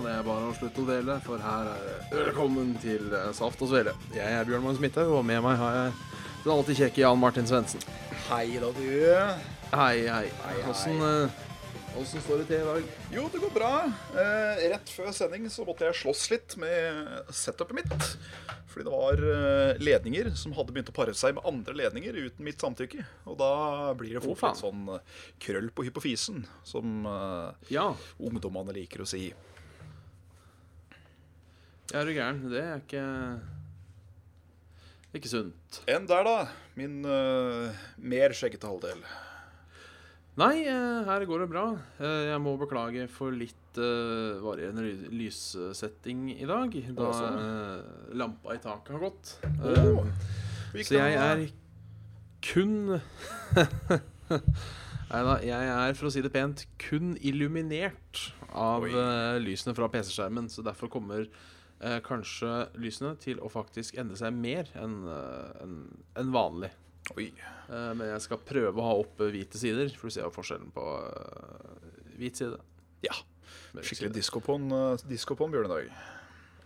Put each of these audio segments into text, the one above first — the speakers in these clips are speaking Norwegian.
og det er bare å slutte å dele, for her er det velkommen til eh, Saft og Svele. Jeg er Bjørn Magnus Midthaug, og med meg har jeg den alltid kjekke Jan Martin Svendsen. Hei da, du. Hei, hei. hei. Åssen eh, åssen står det til i dag? Jo, det går bra. Eh, rett før sending så måtte jeg slåss litt med setupet mitt. Fordi det var eh, ledninger som hadde begynt å pare seg med andre ledninger uten mitt samtykke. Og da blir det fort oh, litt sånn krøll på hypofisen, som eh, Ja, ungdommene liker å si. Er du gæren? Det er ikke ikke sunt. Enn der, da. Min uh, mer skjeggete halvdel. Nei, uh, her går det bra. Uh, Jeg må beklage for litt varierende ly- lyssetting i dag, da sånn. lampa i taket har gått. Eh, Så jeg er kun Nei da, jeg er, for å si det pent, kun illuminert av lysene fra PC-skjermen. Så derfor kommer kanskje lysene til å faktisk endre seg mer enn en, en enn vanlig. Oi. Eh, men jeg skal prøve å ha oppe hvite sider, for du ser jo forskjellen på eh, hvit side. Ja. Skikkelig disko på en, uh, disko på en Bjørn.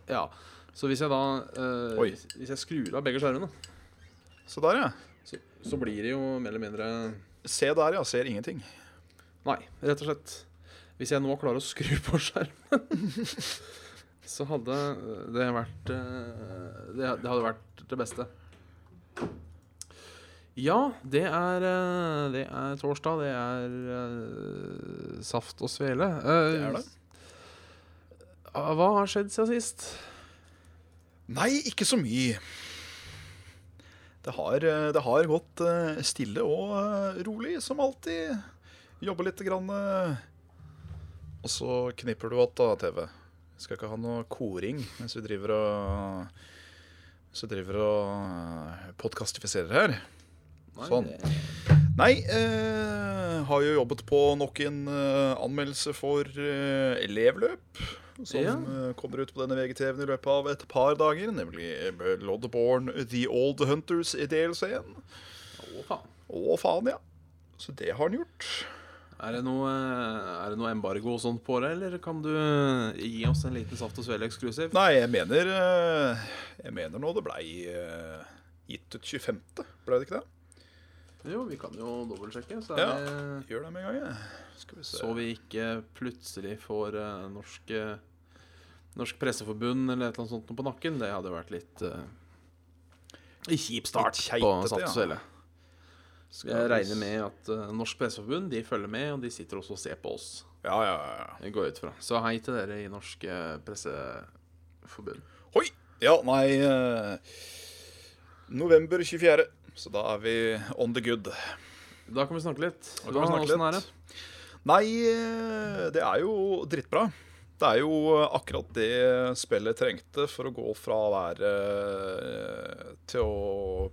Ja. Så hvis jeg da eh, Oi. Hvis jeg skrur av begge skjermene, Så der, ja. så, så blir det jo mer eller mindre Se der, ja. Ser ingenting. Nei, rett og slett. Hvis jeg nå klarer å skru på skjermen, så hadde det vært eh, Det, hadde vært det beste. Ja, det er, eh, det er torsdag. Det er eh, saft og svele. Eh, Det er det. Hva har skjedd siden sist? Nei, ikke så mye. Det har, eh, det har gått eh, stille og eh, rolig, som alltid. Jobbe litt grann. eh, Og så knipper du att da, TV. Skal ikke ha noe koring mens vi driver og vi driver og podkastifiserer her. Sånn. Nei, eh, har jo jobbet på nok en eh, anmeldelse for eh, elevløp. Som Ja. eh, kommer ut på denne VGTV-en i løpet av et par dager. Nemlig Loddeborn The Old Hunters i DLC-en. Å, faen. Å, faen, ja. Så det har han gjort. Er det noe, er det noe embargo og sånt på det, eller kan du eh, gi oss en liten Saft og Svele eksklusiv? Nei, jeg mener eh, Jeg mener nå det blei eh, gitt ut 25., blei det ikke det? Jo, vi kan jo dobbeltsjekke, så, Ja. det, Gjør det med en gang, Ja. Skal vi se. så vi ikke plutselig får norsk, norsk Presseforbund eller et eller annet sånt på nakken. Det hadde vært litt uh, kjip start Litt på Saft og ja. Skal Jeg regner med at uh, Norsk Presseforbund de følger med, og de sitter også og ser på oss. Ja, ja, ja. Jeg går ut fra. Så hei til dere i Norsk uh, Presseforbund. Hoi! Ja, nei uh, November 24. Så da er vi on the good. Da kan vi snakke litt. Da kan vi snakke litt. Nei, det er jo drittbra. Det er jo akkurat det spillet trengte for å gå fra å være Til å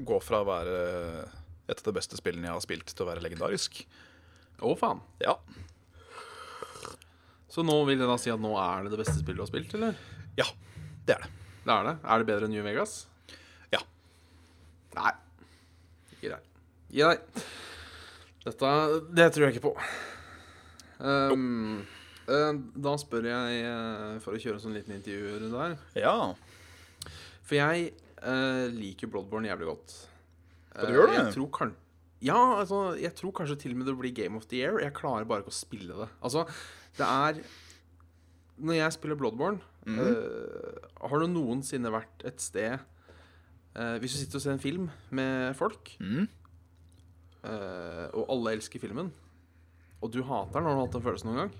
gå fra å være et av de beste spillene jeg har spilt, til å være legendarisk. Å, faen. Ja. Så nå vil jeg da si at nå er det det beste spillet du har spilt, eller? Ja, det er det. Det er det. Er det bedre enn New Vegas? Ja. Nei. Gi deg. Gi deg. Dette Det tror jeg ikke på. Um, da spør jeg, eh, for å kjøre en sånn liten intervju der. Ja. For jeg uh, liker Bloodborne jævlig godt. Ja, du gjør Eh, det? Jeg tror kan ja, altså, jeg tror kanskje til og med det blir Game of the Year. Jeg klarer bare ikke å spille det. Altså, det er Når jeg spiller Bloodborne mm -hmm. uh, Har du noensinne vært et sted uh, Hvis du sitter og ser en film med folk, Mm. uh, og alle elsker filmen, og du hater den, har du hatt den følelsen noen gang?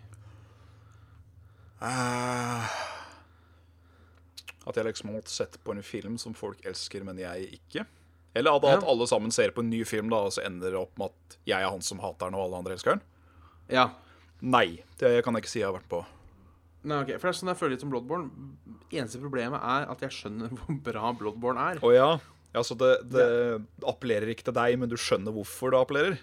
Eh, at jeg liksom har sett på en film som folk elsker, men jeg ikke. Eller at, at alle sammen ser på en ny film, da, og så ender det opp med at jeg er han som hater den, og alle andre elsker den. Ja. Nei, det kan jeg ikke si jeg har vært på. Nei, ok, For det er sånn jeg føler litt om Bloodborne. Eneste problemet er at jeg skjønner hvor bra Bloodborne er. Å ja. ja så det, det appellerer ikke til deg, men du skjønner hvorfor det appellerer?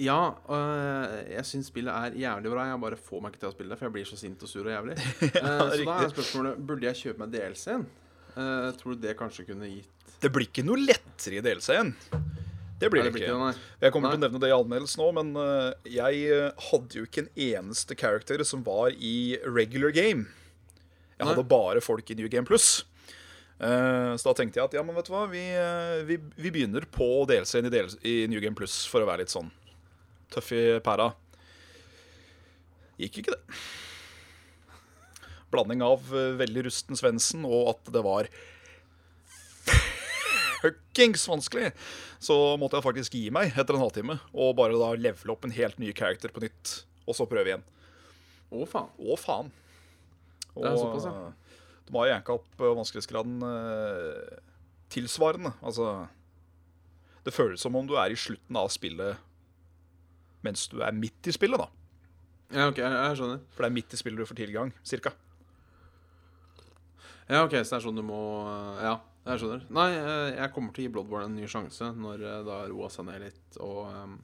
Ja, øh, jeg syns spillet er jævlig bra. Jeg bare får meg ikke til å spille det, for jeg blir så sint og sur og jævlig. Eh, så da er spørsmålet Burde jeg kjøpe meg DLC-en. Uh, tror du det kanskje kunne gitt Det blir ikke noe lettere i DLC-en. Det blir Nei, det det blir ikke. ikke det, nei. Jeg kommer til å nevne det i anmeldelsen òg, men eh, jeg eh, hadde jo ikke en eneste character som var i regular game. Jeg hadde Nei. bare folk i New Game Plus. Eh, så da tenkte jeg at ja, men vet du hva, vi, vi, vi begynner på DLC-en i, i New Game Plus for å være litt sånn tøff i pæra. Gikk ikke det. Blanding av veldig rusten Svendsen og at det var fuckings vanskelig, så måtte jeg faktisk gi meg etter en halvtime og bare da levele opp en helt ny character på nytt, og så prøve igjen. Å, faen. Å, faen. Og er såpass, ja. eh, de har janka opp eh, vanskelighetsgraden eh, tilsvarende. Altså Det føles som om du er i slutten av spillet mens du er midt i spillet, da. Ja, OK, jeg, jeg skjønner. For det er midt i spillet du får tilgang, cirka. Ja, ok, så det er sånn du må eh, Ja, jeg skjønner. Nei, eh, jeg kommer til å gi Bloodborne en ny sjanse når det da roa seg ned litt. Og um,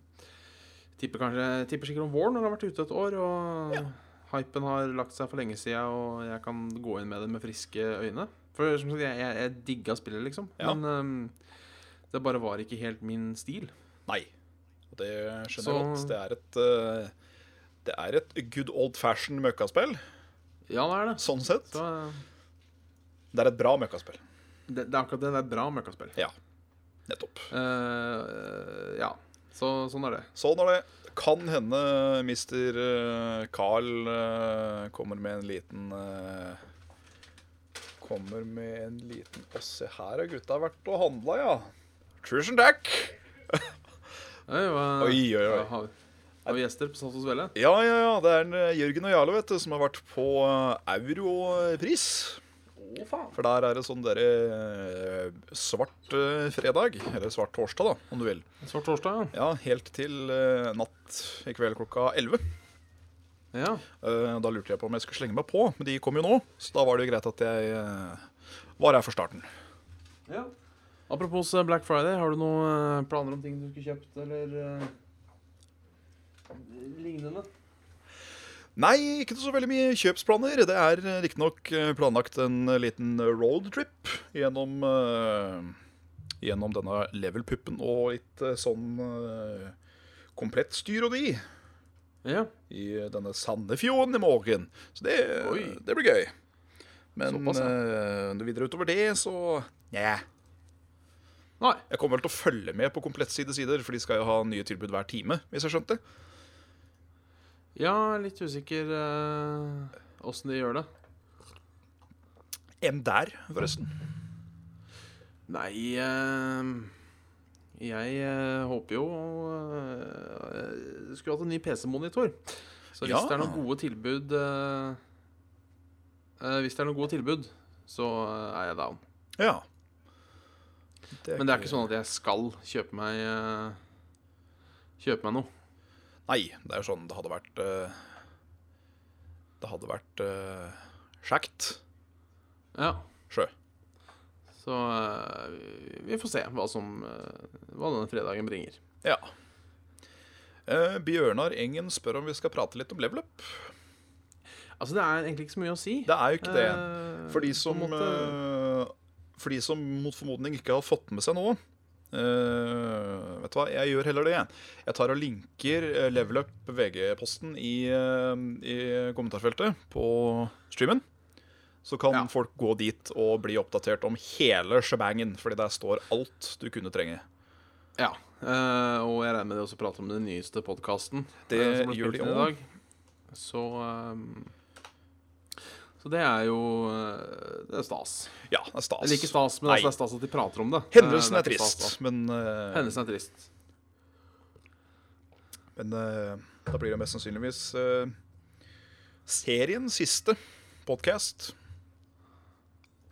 tipper kanskje Tipper sikkert om våren når det har vært ute et år. Og Ja. hypen har lagt seg for lenge siden, og jeg kan gå inn med det med friske øyne. For som sagt, jeg, jeg, jeg digga spillet, liksom. Ja. Men um, det bare var ikke helt min stil. Nei. Og det skjønner jeg Så- godt. Det er et uh, Det er et good old fashion møkkaspill, Ja, det er det. sånn sett. Så, eh, Det er et bra møkkaspill. Det, det er akkurat det. Det er et bra møkkaspill. Ja. Nettopp. Uh, ja. Så sånn er det. Sånn er det. Kan hende mister eh, Carl eh, kommer med en liten Kommer med en liten Å, se her har gutta vært og handla, ja. Tusen takk. Oi, Oi, oi, oi. Har, har vi gjester på Saft hos Velle? Ja, ja, ja. Det er en, Jørgen og Jarle vet du, som har vært på Europris. For der er det sånn derre eh, svart eh, fredag. Eller svart torsdag, da, om du vil. Svart torsdag, Ja, ja helt til eh, natt i kveld klokka 11. ja. Da lurte jeg på om jeg skulle slenge meg på, men de kom jo nå. Så da var det jo greit at jeg var her for starten. ja. Apropos Black Friday, har du noen planer om ting du skulle kjøpt, eller lignende? Nei, ikke så veldig mye kjøpsplaner. Det er eh, riktignok eh, planlagt en eh, liten roadtrip gjennom, uh, gjennom denne level-puppen og litt uh, sånn uh, komplett styr og de Ja. i denne Sandefjorden i morgen. Så det, det blir gøy. Men videre utover det, så Nja. Nei. Jeg kommer vel til å følge med på komplettside sider, for de skal jo ha nye tilbud hver time, hvis jeg skjønte. Ja, litt usikker åssen de gjør det. Enn der, forresten. Nei uh, Jeg uh, håper jo uh, Skulle hatt en ny PC-monitor. Så hvis Ja. det er noen gode tilbud eh, eh, Hvis det er noen gode tilbud, så eh, er jeg down. Ja. Men det er ikke sånn at jeg skal kjøpe meg eh, Kjøpe meg noe. Nei, det er jo sånn det hadde vært uh, Det hadde vært uh, sjekt Ja. sjø. Så uh, vi- får se hva som eh, Hva denne fredagen bringer. Ja. Eh, Bjørnar Engen spør om vi skal prate litt om level up. Altså, det er egentlig ikke så mye å si. Det er jo ikke det. Eh, For de som, eh, for de som mot formodning ikke har fått med seg noe eh, Vet du hva, jeg gjør heller det. Jeg tar og linker eh, Level Up VG-posten i, uh, i kommentarfeltet på streamen. Så kan Ja. folk gå dit og bli oppdatert om hele shebangen, fordi der står alt du kunne trenge. Ja. uh, og jeg regner med de også prater om den nyeste podkasten. Det gjør de òg. Så ehm, Så det er jo eh, Det er stas. Ja, det er stas. Eller ikke stas, men altså, det er stas at de prater om det. Hendelsen Eh, er det trist, stas, men, eh, Hendelsen er trist. men uh, da blir det mest sannsynligvis uh, seriens siste podkast.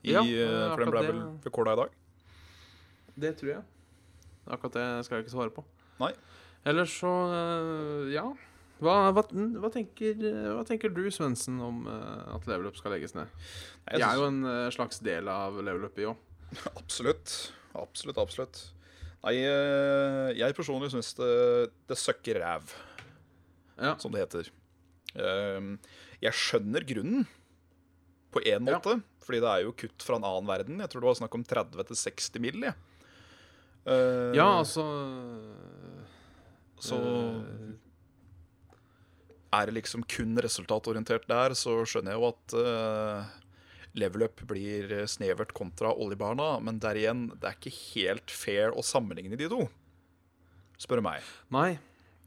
Ja, eh, for den ble vel rekorda i dag. Det tror jeg. Akkurat det skal jeg ikke svare på. Nei. Ellers så ja. Hva, hva, hva, tenker, hva tenker du, Svendsen, om eh, at Level Up skal legges ned? Jeg er jo en eh, slags del av Level Up, i òg. Absolutt. Absolutt, absolutt. Nei, eh, jeg personlig syns det, det søkker ræv, Ja. som det heter. Eh, Jeg skjønner grunnen, på én Ja. måte. Fordi det er jo kutt fra en annen verden. Jeg tror det var snakk om 30 til 60 mill. Eh, Ja, altså så er det liksom kun resultatorientert der, så skjønner jeg jo at uh, level up blir snevert kontra oljebarna, men der igjen, det er ikke helt fair å sammenligne de to. Spør du meg. Nei,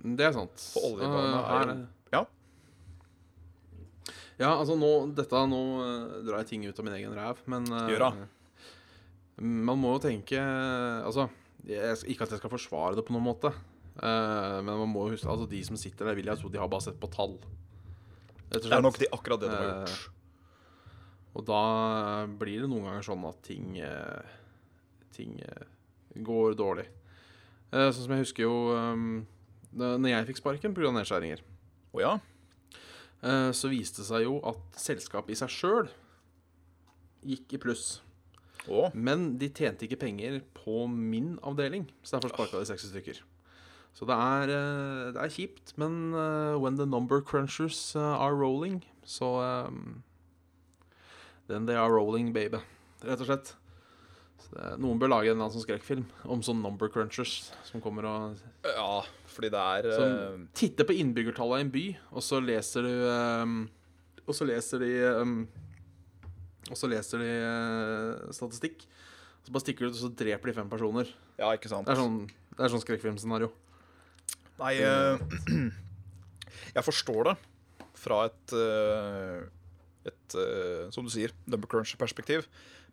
det er sant. For oljebarna Eh, er Ja. Ja, altså nå, dette, nå eh, drar jeg ting ut av min egen ræv, men Gjør da. Man må jo tenke Altså, jeg, ikke at jeg skal forsvare det på noen måte, eh, men man må jo huske Altså, de som sitter der, vil jeg tro de har bare sett på tall. Det er nok de, akkurat det de har gjort. gjort. Og da blir det noen ganger sånn at ting uh, Ting går dårlig. Sånn som jeg husker jo um, da- Når jeg fikk sparken pga. nedskjæringer, Oh, ja? så viste det seg jo at selskapet i seg sjøl gikk i pluss. Oh. Men de tjente ikke penger på min avdeling, så derfor sparka de 60 stykker. Så det er, eh, det er kjipt, men eh, when the number crunchers eh, are rolling, så Then they are rolling, baby. Rett og slett. Så det, noen bør lage en eller annen sånn skrekkfilm om sånn number crunchers som kommer og ja, fordi det er som titter på innbyggertallet i en by, og så leser du um, Og så leser de um, Og så leser de uh, statistikk. Så bare stikker du ut, og så dreper de fem personer. Ja, ikke sant? Det er sånn, det er sånn skrekkfilmscenario. Nei, eh, jeg forstår det fra et eh, Et, eh, som du sier, number crunch-perspektiv.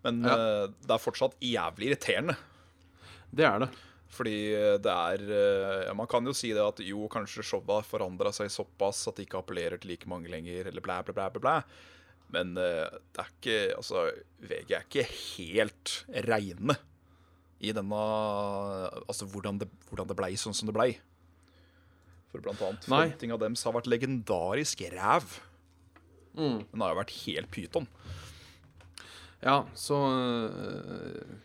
Men Ja. det er fortsatt jævlig irriterende. Det er det. Fordi det er Man kan jo si det at jo, kanskje showet har forandra seg såpass at det ikke appellerer til like mange lenger, eller blæ, blæ, blæ, blæ. blæ. Men det er ikke Altså, VG er ikke helt reine i denne Altså hvordan det, hvordan det blei sånn som det blei. For blant annet Nei. frontinga deres har vært legendarisk ræv. Mm. Den har jo vært helt pyton. Ja, så øh,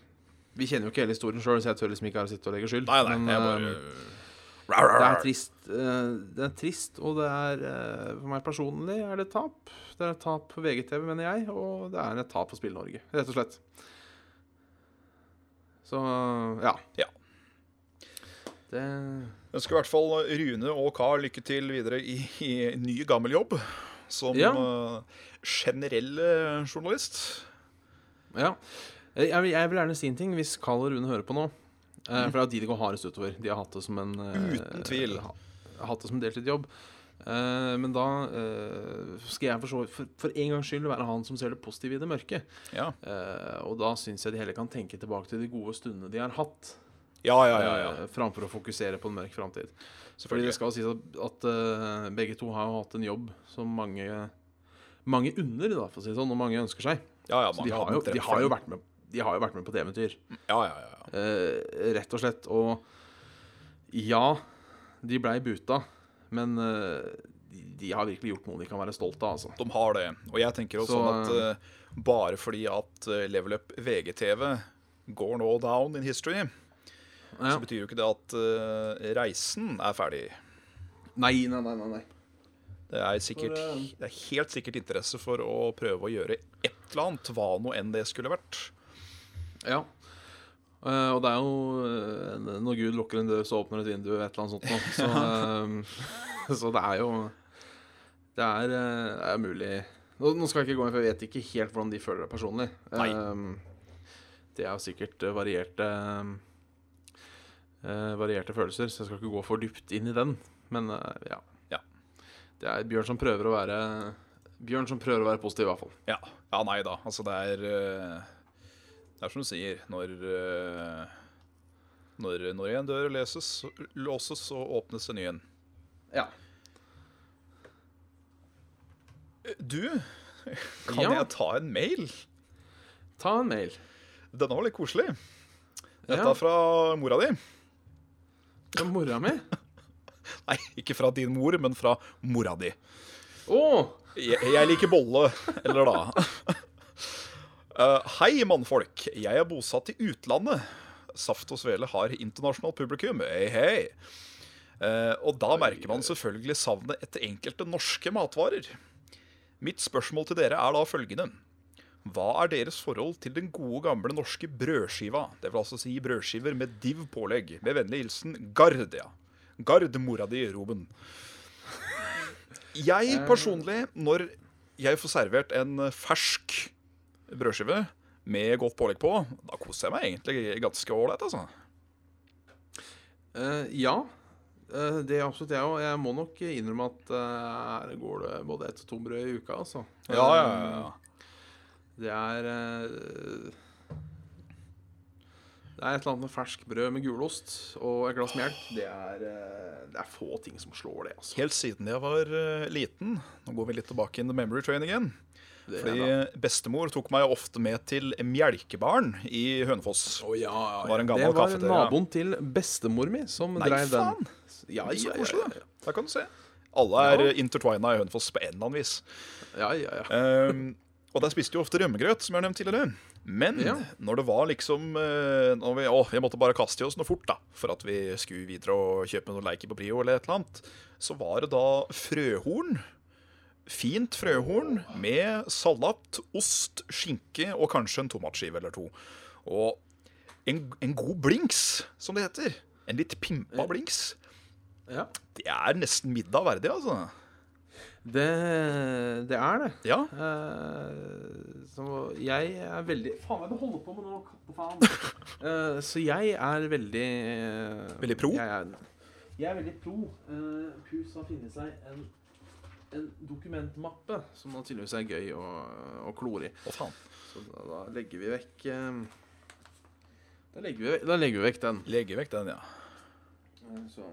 Vi kjenner jo ikke hele historien sjøl, så jeg tør liksom ikke her sitte og legge skyld. Nei, nei, Men, jeg øh, bare det er trist. øh, det er trist, og det er For meg personlig er det et tap. Det er et tap for VGTV, mener jeg, og det er et tap for Spill-Norge, rett og slett. Så ja. Ja. Det Ønsker i hvert fall Rune og Carl lykke til videre i, i ny gammel jobb som Ja. eh, generell eh, journalist. Ja. Jeg vil, jeg vil gjerne si en ting, hvis Carl og Rune hører på nå. Eh, For det er jo de det går hardest utover. De har hatt det som en eh, Uten tvil. Ha, hatt det som deltidsjobb. Eh, men da eh, skal jeg for, så, for, for en gangs skyld være han som ser det positive i det mørke. Ja, Eh, og da syns jeg de heller kan tenke tilbake til de gode stundene de har hatt, ja, ja. ja, ja. eh, framfor å fokusere på en mørk framtid. Fordi det skal sies at, at uh, begge to har hatt en jobb som mange mange unner, da, for å si det sånn, og mange ønsker seg. Ja, ja, Så de har, jo, de, har jo vært med, de har jo vært med på et eventyr. Ja, ja, ja, ja. Eh, rett og slett. Og ja, de blei buta, men uh, de, de har virkelig gjort noe de kan være stolt av, altså. De har det. Og jeg tenker også Så, sånn at uh, bare fordi at Level Up VGTV går nå down in history, Ja. så betyr jo ikke det at uh, reisen er ferdig. Nei, nei, nei, nei. Det er, sikkert, For, uh, det er helt sikkert interesse for å prøve å gjøre et eller annet, hva nå enn det skulle vært. Ja. Uh, og det er jo Når Gud lukker en dør, så åpner et vindu, et eller annet sånt noe. Så, så det er jo Det er, det er mulig nå, nå skal jeg ikke gå inn, for jeg vet ikke helt hvordan de føler det personlig. Nei. Det er jo sikkert varierte eh, Varierte følelser, så jeg skal ikke gå for dypt inn i den. Men eh, ja. Ja. Det er Bjørn som prøver å være Bjørn som prøver å være positiv, i hvert fall. Ja, ja nei da. Altså, det er eh, Det er som du sier, når eh, når, når en dør leses, låses, så åpnes en ny en. Ja. Du, kan Ja. jeg ta en mail? Ta en mail. Denne var litt koselig. Dette er fra mora di. Fra mora mi. Nei, ikke fra din mor, men fra mora di. Å! Jeg, jeg liker bolle. Eller da. Uh, hei, mannfolk. Jeg er bosatt i utlandet. Saft og Svele har internasjonalt publikum. Hei, hei. Uh, og da merker man selvfølgelig savnet etter enkelte norske matvarer. Mitt spørsmål til dere er da følgende. Hva er deres forhold til den gode gamle norske brødskiva? Det vil altså si brødskiver med div pålegg. Med vennlig hilsen Gard, ja. Gard, mora di, Roben. Jeg personlig, når jeg får servert en fersk brødskive med godt pålegg på, da koser jeg meg egentlig ganske ålreit, altså. Uh, ja, Uh, det er absolutt jeg òg. Jeg må nok innrømme at eh, her går det både ett og to brød i uka, altså. Ja, ja, ja, ja. Det er eh, Det er et eller annet med fersk brød med gulost og et glass melk. Det er, eh, det er få ting som slår det, altså. Helt siden jeg var eh, liten Nå går vi litt tilbake in the memory train igjen. Fordi bestemor tok meg ofte med til Melkebaren i Hønefoss. Å, ja, ja, Det var Det var naboen til bestemor mi som Nei, dreiv den. Ja, Så ja, ja, koselig, ja, da. Der kan du se. Alle er Ja. ja. intertwina i Hønefoss på en eller annen vis. ja, ja, ja. Ehm, og der spiste jo ofte rømmegrøt, som jeg har nevnt tidligere. Men Ja. når det var liksom eh, når vi, Å, jeg måtte bare kaste i oss noe fort, da, for at vi skulle videre og kjøpe noe leike på Brio eller et eller annet, så var det da frøhorn. Fint frøhorn med salat, ost, skinke og kanskje en tomatskive eller to. Og en, en god blinks, som det heter. En litt pimpa blinks. ja. Det er nesten middag verdig, altså. Det, det er det. Ja. Uh, så jeg er veldig Faen, hva er det du holder på med nå, kattefaen? Uh, så jeg er veldig uh, Veldig pro? Jeg er, jeg er veldig pro. Uh, Pus har funnet seg en, en dokumentmappe som da tydeligvis er gøy å, å klore i. Faen. Så da, da legger vi vekk eh, da, legger vi, da legger vi vekk den. Legger vekk den, ja. Eh, Så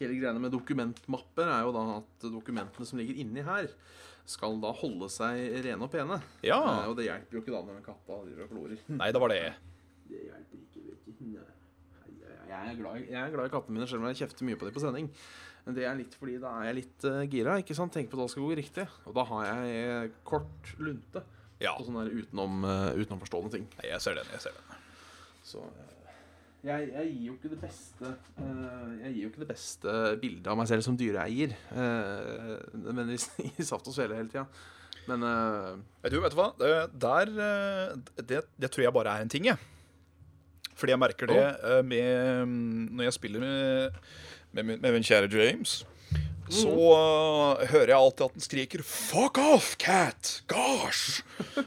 hele greiene med dokumentmapper er jo da at dokumentene som ligger inni her, skal da holde seg rene og pene. Ja. Eh, og det hjelper jo ikke da når katta driver og klorer. Nei, det var det. Det hjelper ikke, vet du. Nei. Jeg er, glad, jeg er glad i kattene mine, selv om jeg kjefter mye på dem på sending. Men det er litt fordi da er jeg litt uh, gira. ikke sant? Tenker på at det skal gå riktig. Og da har jeg eh, kort lunte Ja. på sånne utenom, uh, utenomforstående ting. Jeg ser den. jeg ser den. Så eh, jeg, jeg gir jo ikke det beste uh, Jeg gir jo ikke det beste bildet av meg selv som dyreeier. Uh, men i, i saft og svele hele tida. Men uh, Vet du, vet du hva? Det, der, eh, det, det tror jeg bare er en ting, jeg. Fordi jeg merker det oh. med Når jeg spiller med, med, med min kjære James, så eh, hører jeg alltid at den skriker 'Fuck off, cat! Gosh!'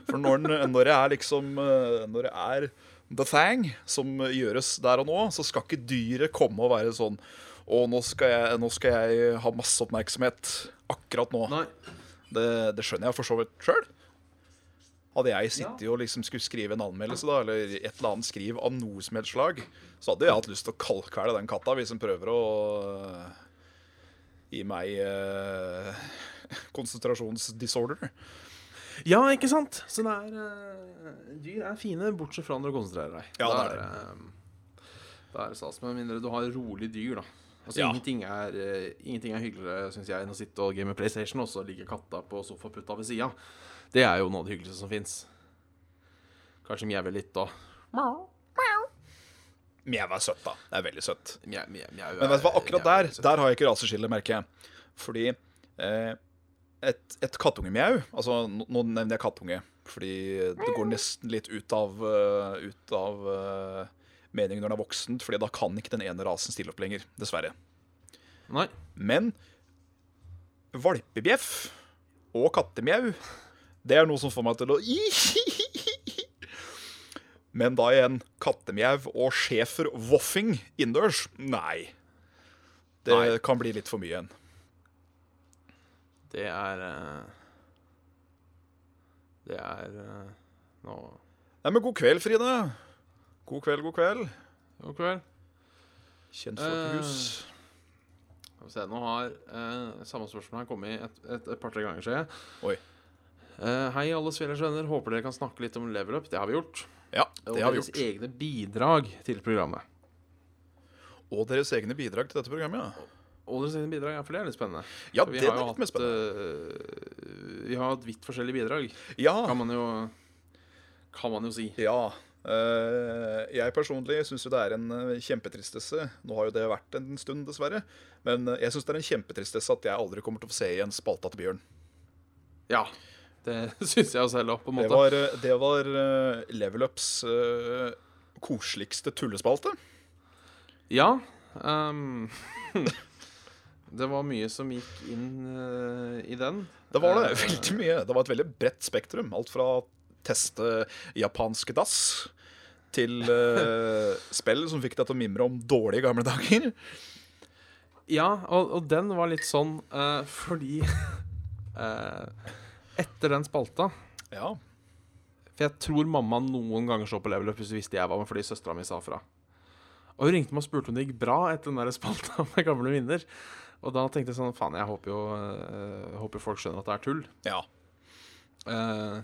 For når, den, når det er liksom Når det er the thing som gjøres der og nå, så skal ikke dyret komme og være sånn og nå skal, jeg, nå skal jeg ha masse oppmerksomhet akkurat nå. Det, det skjønner jeg for så vidt sjøl. Hadde jeg sittet og liksom skulle skrive en anmeldelse, da, eller et eller annet skriv av noe som helst slag, så hadde jeg hatt lyst til å kalkvele den katta hvis den prøver å uh, gi meg uh, konsentrasjonsdisorder. Ja, ikke sant? Så det er eh, Dyr er fine, bortsett fra når du konsentrerer deg. Ja, det er det. Det er det stas. Med mindre du har rolig dyr, da. Altså, Ja. ingenting, er, uh, ingenting er hyggeligere, syns jeg, enn å sitte og game PlayStation, og så ligger katta på sofaputta ved sida. Det er jo noe av det hyggeligste som fins. Kanskje mjauer litt, da. Mjau er søtt, da. Det er veldig søtt. Mjau, mjau, mjau Men vet du hva, er- akkurat er der. Der har jeg ikke raseskille, merker jeg. Fordi eh, et, et kattungemjau Altså, nå, nå nevner jeg kattunge, fordi det går nesten litt ut av, uh, ut av uh, meningen når den er voksent, fordi da kan ikke den ene rasen stille opp lenger, dessverre. Nei. Men valpebjeff og kattemjau, det er noe som får meg til å Men da igjen, kattemjau og schæfer-voffing innendørs? Nei. Det Nei. kan bli litt for mye igjen. Det er eh, Det er eh, Nå Nei, men god kveld, Fride. God kveld, god kveld. God kveld. Kjentfolkehus. Skal vi se, nå har eh, samme spørsmål her kommet et, et, et par-tre ganger, ser jeg. Oi. Eh, hei, alle Svellers venner. Håper dere kan snakke litt om level up. Det har vi gjort. Ja, Og det har vi gjort. Og deres egne bidrag til programmet. Og deres egne bidrag til dette programmet, ja. Og deres egne bidrag, er litt spennende. Ja, vi det har er litt mer hatt, eh, vi har hatt vidt forskjellige bidrag, Ja, kan man jo Kan man jo si. Ja. eh, jeg personlig syns jo det er en eh, kjempetristesse. Nå har jo det vært en stund, dessverre. Men eh, jeg syns det er en kjempetristesse at jeg aldri kommer til å få se igjen spalta til Bjørn. Ja. Det syns jeg også heller på en Det måte. var, eh, det var eh, Level Ups eh, koseligste tullespalte. Ja. ehm, det var mye som gikk inn uh, i den. Det var det. Eh, Veldig mye. Det var et veldig bredt spektrum. Alt fra teste japanske dass til uh, spill som fikk deg til å mimre om dårlige gamle dager. Ja, og, og den var litt sånn uh, fordi Etter den spalta Ja. For jeg tror mamma noen ganger så på Level Up hvis hun visste jeg var med fordi søstera mi sa fra. Og hun ringte meg og spurte om det gikk bra etter den der spalta med gamle minner. Og da tenkte jeg sånn Faen, jeg håper jo eh, håper folk skjønner at det er tull. ja. Uh,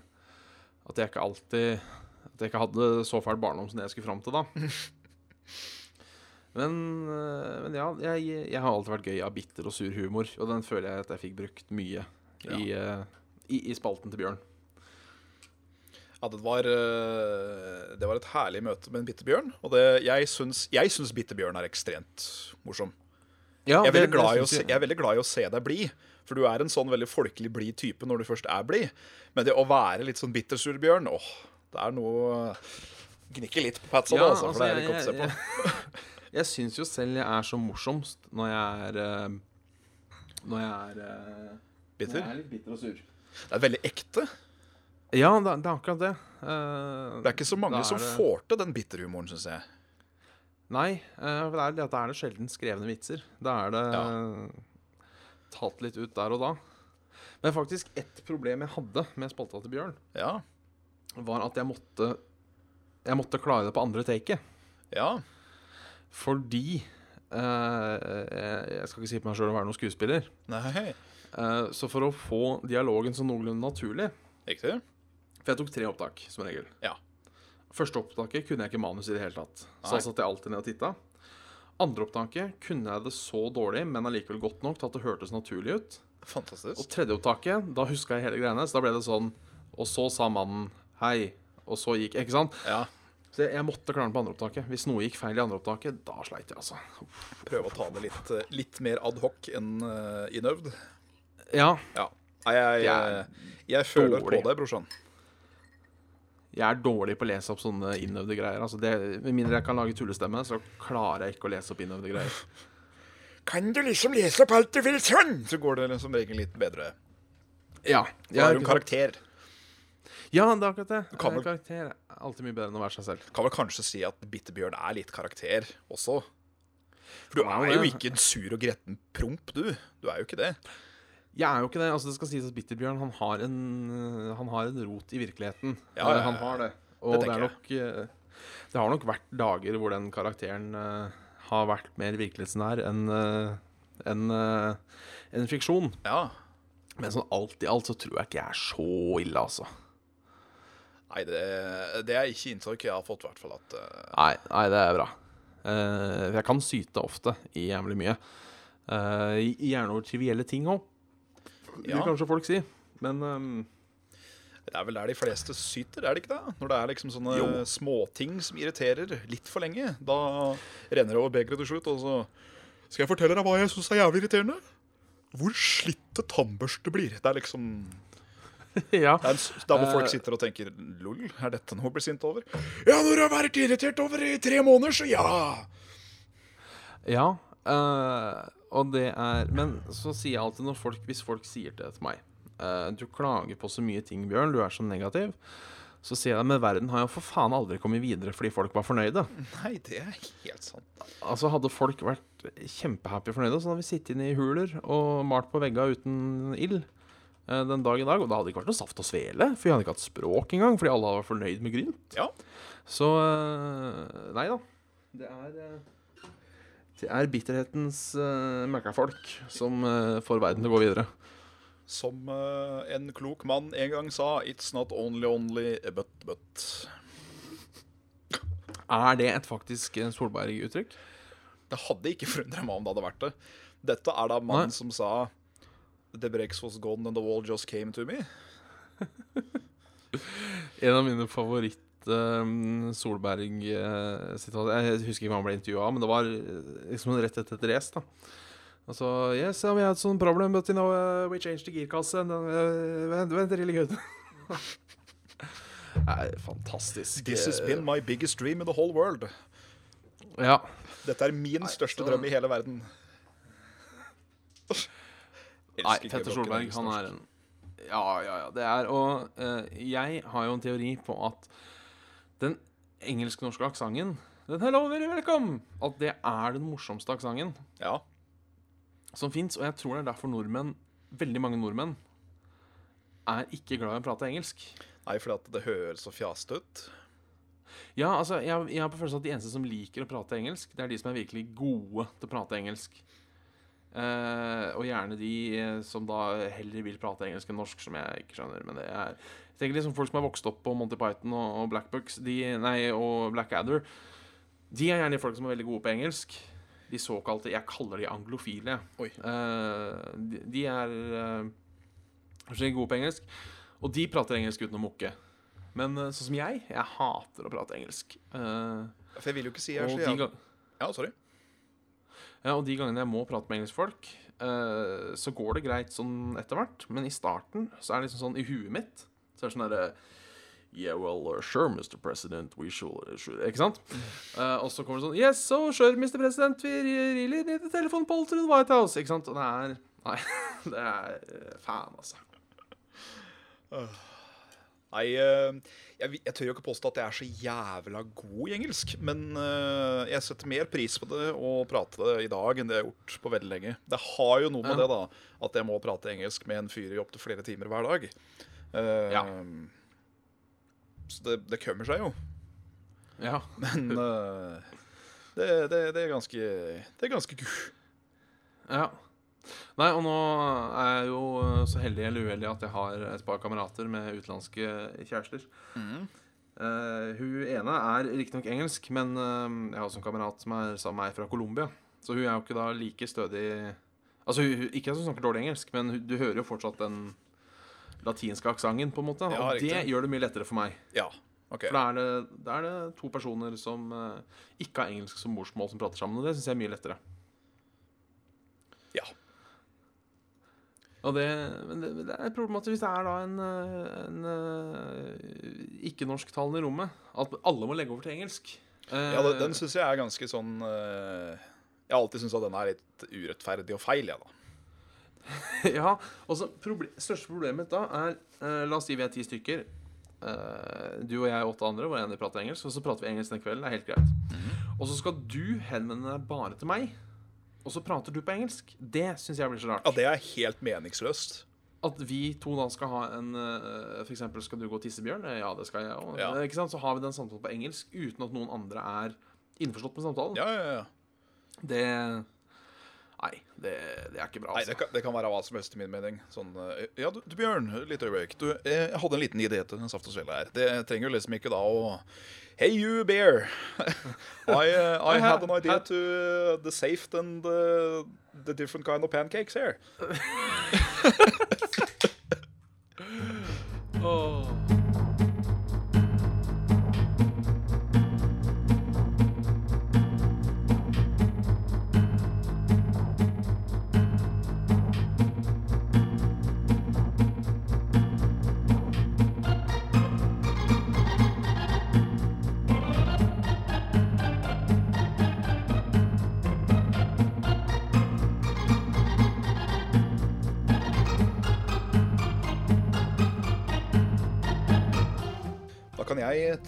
at jeg ikke alltid At jeg ikke hadde så fæl barndom som det jeg skulle fram til da. Men, eh, men ja, jeg, jeg har alltid vært gøy av bitter og sur humor, og den føler jeg at jeg fikk brukt mye i, uh, i, i spalten til Bjørn. Ja, det var, det var et herlig møte med en bitte bjørn. Og det, jeg syns, jeg syns bittebjørn er ekstremt morsom. Ja, Jeg er, det- i å se, jeg er veldig glad i å se deg blid. For du er en sånn veldig folkelig blid type når du først er blid. Men det å være litt sånn bittersur bjørn, åh, det er noe Gnikker litt på patsa, da, altså, for det er litt godt å se på. Jeg, jeg syns jo selv jeg er så morsomst når jeg er eh, Når jeg er eh, Bitter. Når jeg er litt bitter og sur. Det er veldig ekte. Ja, det, det er akkurat det. Uh, Det er ikke så mange som det- får til den bitterhumoren, syns jeg. Nei, eh, for det er, det- er det sjelden skrevne vitser. Da er det tatt litt ut der og da. Men faktisk ett problem jeg hadde med spalta til Bjørn, Ja. var at jeg måtte Jeg måtte klare det på andre taket. Ja. Fordi eh, Jeg skal ikke si på meg sjøl å være noen skuespiller. Nei. Eh, så for å få dialogen så noenlunde naturlig Riktig. For jeg tok tre opptak, som regel. Ja. Første opptaket kunne jeg ikke manus i det hele tatt. Så jeg da satt jeg alltid ned og titta. Andre opptaket kunne jeg det så dårlig, men allikevel godt nok til at det hørtes naturlig ut. Fantastisk. Og tredje opptaket, da huska jeg hele greiene, så da ble det sånn Og så sa mannen hei, og så gikk Ikke sant? Ja. Så jeg, måtte klare den på andre opptaket. Hvis noe gikk feil i andre opptaket, da sleit jeg, altså. Prøve å ta det litt, eh, litt mer adhoc enn uh, innøvd. Ja, Ja. Nei, jeg, jeg, jeg føler dårlig. på deg, brorsan. Jeg er dårlig på å lese opp sånne innøvde greier. Altså det, med mindre jeg kan lage tullestemme, så klarer jeg ikke å lese opp innøvde greier. Kan du liksom lese opp alt du vil sånn? Så går det som regel litt bedre. Ja, Da er du en karakter. ja, det er akkurat det. kan vel- Karakter er alltid mye bedre enn å være seg selv. Kan vel kanskje si at Bitterbjørn er litt karakter også. For du er jo ikke en sur og gretten promp, du. Du er jo ikke det. Jeg er jo ikke det. altså Det skal sies at Bitterbjørn han har en, han har en rot i virkeligheten. Ja, ja, Eh, ja. Han har det. Og Det det, er nok eh, Det har nok vært dager hvor den karakteren uh, har vært mer virkelighetsnær enn uh, enn, uh, en fiksjon. Ja. Men sånn alt i alt så tror jeg ikke jeg er så ille, altså. Nei, det, det er ikke inntrykk jeg har fått, i hvert fall. At, eh, Nei, nei det er bra. Eh, jeg kan syte ofte i jævlig mye. Uh, gjerne over trivielle ting òg. Vil kanskje folk si. Men um, det er vel der de fleste syter, er det ikke det? Når det er liksom sånne Jo. småting som irriterer litt for lenge. Da renner det over begeret til slutt, og så Skal jeg fortelle deg hva jeg syns er jævlig irriterende? Hvor slitte tannbørste blir. Det er liksom ja. Det er der hvor folk Eh. sitter og tenker Lol, er dette noe å bli sint over? Ja, når du har vært irritert over i tre måneder, så ja! Ja, eh, og det er Men så sier jeg alltid når folk Hvis folk sier det til meg uh, Du klager på så mye ting, Bjørn, du er så negativ. Så sier jeg men verden har jo for faen aldri kommet videre fordi folk var fornøyde. Nei, det er helt sant. Altså Hadde folk vært kjempehappy fornøyde, så hadde vi sittet inne i huler og malt på vegga uten ild uh, den dag i dag. Og da hadde det ikke vært noe saft og svele, for vi hadde ikke hatt språk engang, fordi alle vært fornøyd med Grynt. Ja. Så uh, Nei da. Det er Det er bitterhetens uh, møkkafolk som uh, får verden til å gå videre. Som uh, en klok mann en gang sa, it's not only only but but. Er det et faktisk eh, Solberg-uttrykk? Det hadde ikke forundra meg om det hadde vært det. Dette er da mannen som sa The breaks was gone and the wall just came to me. En av mine favoritt eh, Solberg-sitater Jeg husker ikke hva han ble intervjua men det var eh, liksom rett etter et race. da Altså Yes, we had some problem, but you know, uh, we changed the girkasse. And, uh, went, went really good. Nei, fantastisk. This has been my biggest dream in the whole world. Ja. Dette er min største så- drøm i hele verden. Nei, Petter Solberg, han er en Ja, ja, ja. Det er Og uh, jeg har jo en teori på at den engelsk-norske aksenten den Hello, very welcome! At det er den morsomste aksenten Ja. som fins. Og jeg tror det er derfor nordmenn, veldig mange nordmenn, er ikke glad i å prate engelsk. Nei, fordi at det høres så fjasete ut. Ja, altså, jeg, jeg har på følelsen at de eneste som liker å prate engelsk, det er de som er virkelig gode til å prate engelsk. Eh, og gjerne de eh, som da heller vil prate engelsk enn norsk, som jeg ikke skjønner. Men det er jeg tenker liksom folk som har vokst opp på Monty Python og, og Black Bucks, de, nei, og Blackadder. De er gjerne folk som er veldig gode på engelsk. De såkalte Jeg kaller de anglofile. Eh, de, de er uh, gode på engelsk. Og de prater engelsk uten å mukke. Men sånn som jeg, jeg hater å prate engelsk. For jeg vil jo ikke si jeg er så jævla Ja, sorry. Og de gangene jeg må prate med engelskfolk, eh, så går det greit sånn etter hvert. Men i starten så er det liksom sånn i huet mitt Så er det sånn derre Yeah, well, uh, sure, Mr. President, we should, should Ikke sant? Uh, og så kommer det sånn Yes, so sure, Mr. President, we really need a telephone pole to the White House. Ikke sant? Og det er Nei, det er eh, fan, altså. I, eh, jeg, jeg tør jo ikke påstå at jeg er så jævla god i engelsk. Men uh, jeg setter mer pris på det å prate det i dag enn det jeg har gjort på veldig lenge. Det har jo noe med Ja. det, da. At jeg må prate engelsk med en fyr i opptil flere timer hver dag. Uh, Ja. Så det, det kommer seg jo. Ja. Men uh, det, det, det er ganske Det er ganske gu. Ja. Nei, og nå er jeg jo eh, så heldig eller uheldig at jeg har et par kamerater med utenlandske kjærester. Eh, hun ene er riktignok engelsk, men uh, jeg har også en kamerat som er sammen med meg fra Colombia. Så hun er jo ikke da like stødig Altså, hun, hun- Ikke at hun snakker dårlig engelsk, men hun, du hører jo fortsatt den latinske aksenten, på en måte. Ja, og det gjør det mye lettere for meg. Ja. OK. For da er det, da er det to personer som uh, ikke har engelsk som morsmål, som prater sammen. Og det syns jeg er mye lettere. Ja. Og det, men det, det er problematisk hvis det er da en, eh, en eh, ikke-norsktalende i rommet. At alle må legge over til engelsk. Eh, Ja, den, den syns jeg er ganske sånn eh, Jeg har alltid syntes at den er litt urettferdig og feil, jeg, da. ja, og så proble største problemet da er eh, La oss si vi er ti stykker. Eh, du og jeg og åtte andre, hvor en prater engelsk. Og så prater vi engelsk den kvelden. Det er helt greit. Og så skal du henvende deg bare til meg, og så prater du på engelsk. Det syns jeg blir så rart. Ja, det er helt meningsløst. At vi to da skal ha en F.eks. For eksempel, skal du gå og tisse, Eh, Ja, det skal jeg òg. Ja. Så har vi den samtalen på engelsk uten at noen andre er innforstått med samtalen. Ja, ja, ja. Det Nei, det, det er ikke bra, Nei, det altså. kan, det kan være hva som helst, i min mening. Sånn, eh, ja, du, du Bjørn, litt øyeblikk. Du, eh, jeg hadde en liten idé til en saft og svele her. Det trenger jo liksom ikke da å Hey, you bear. I, uh, I had an idea to uh, the safe and the, the different kind of pancakes here. Åh.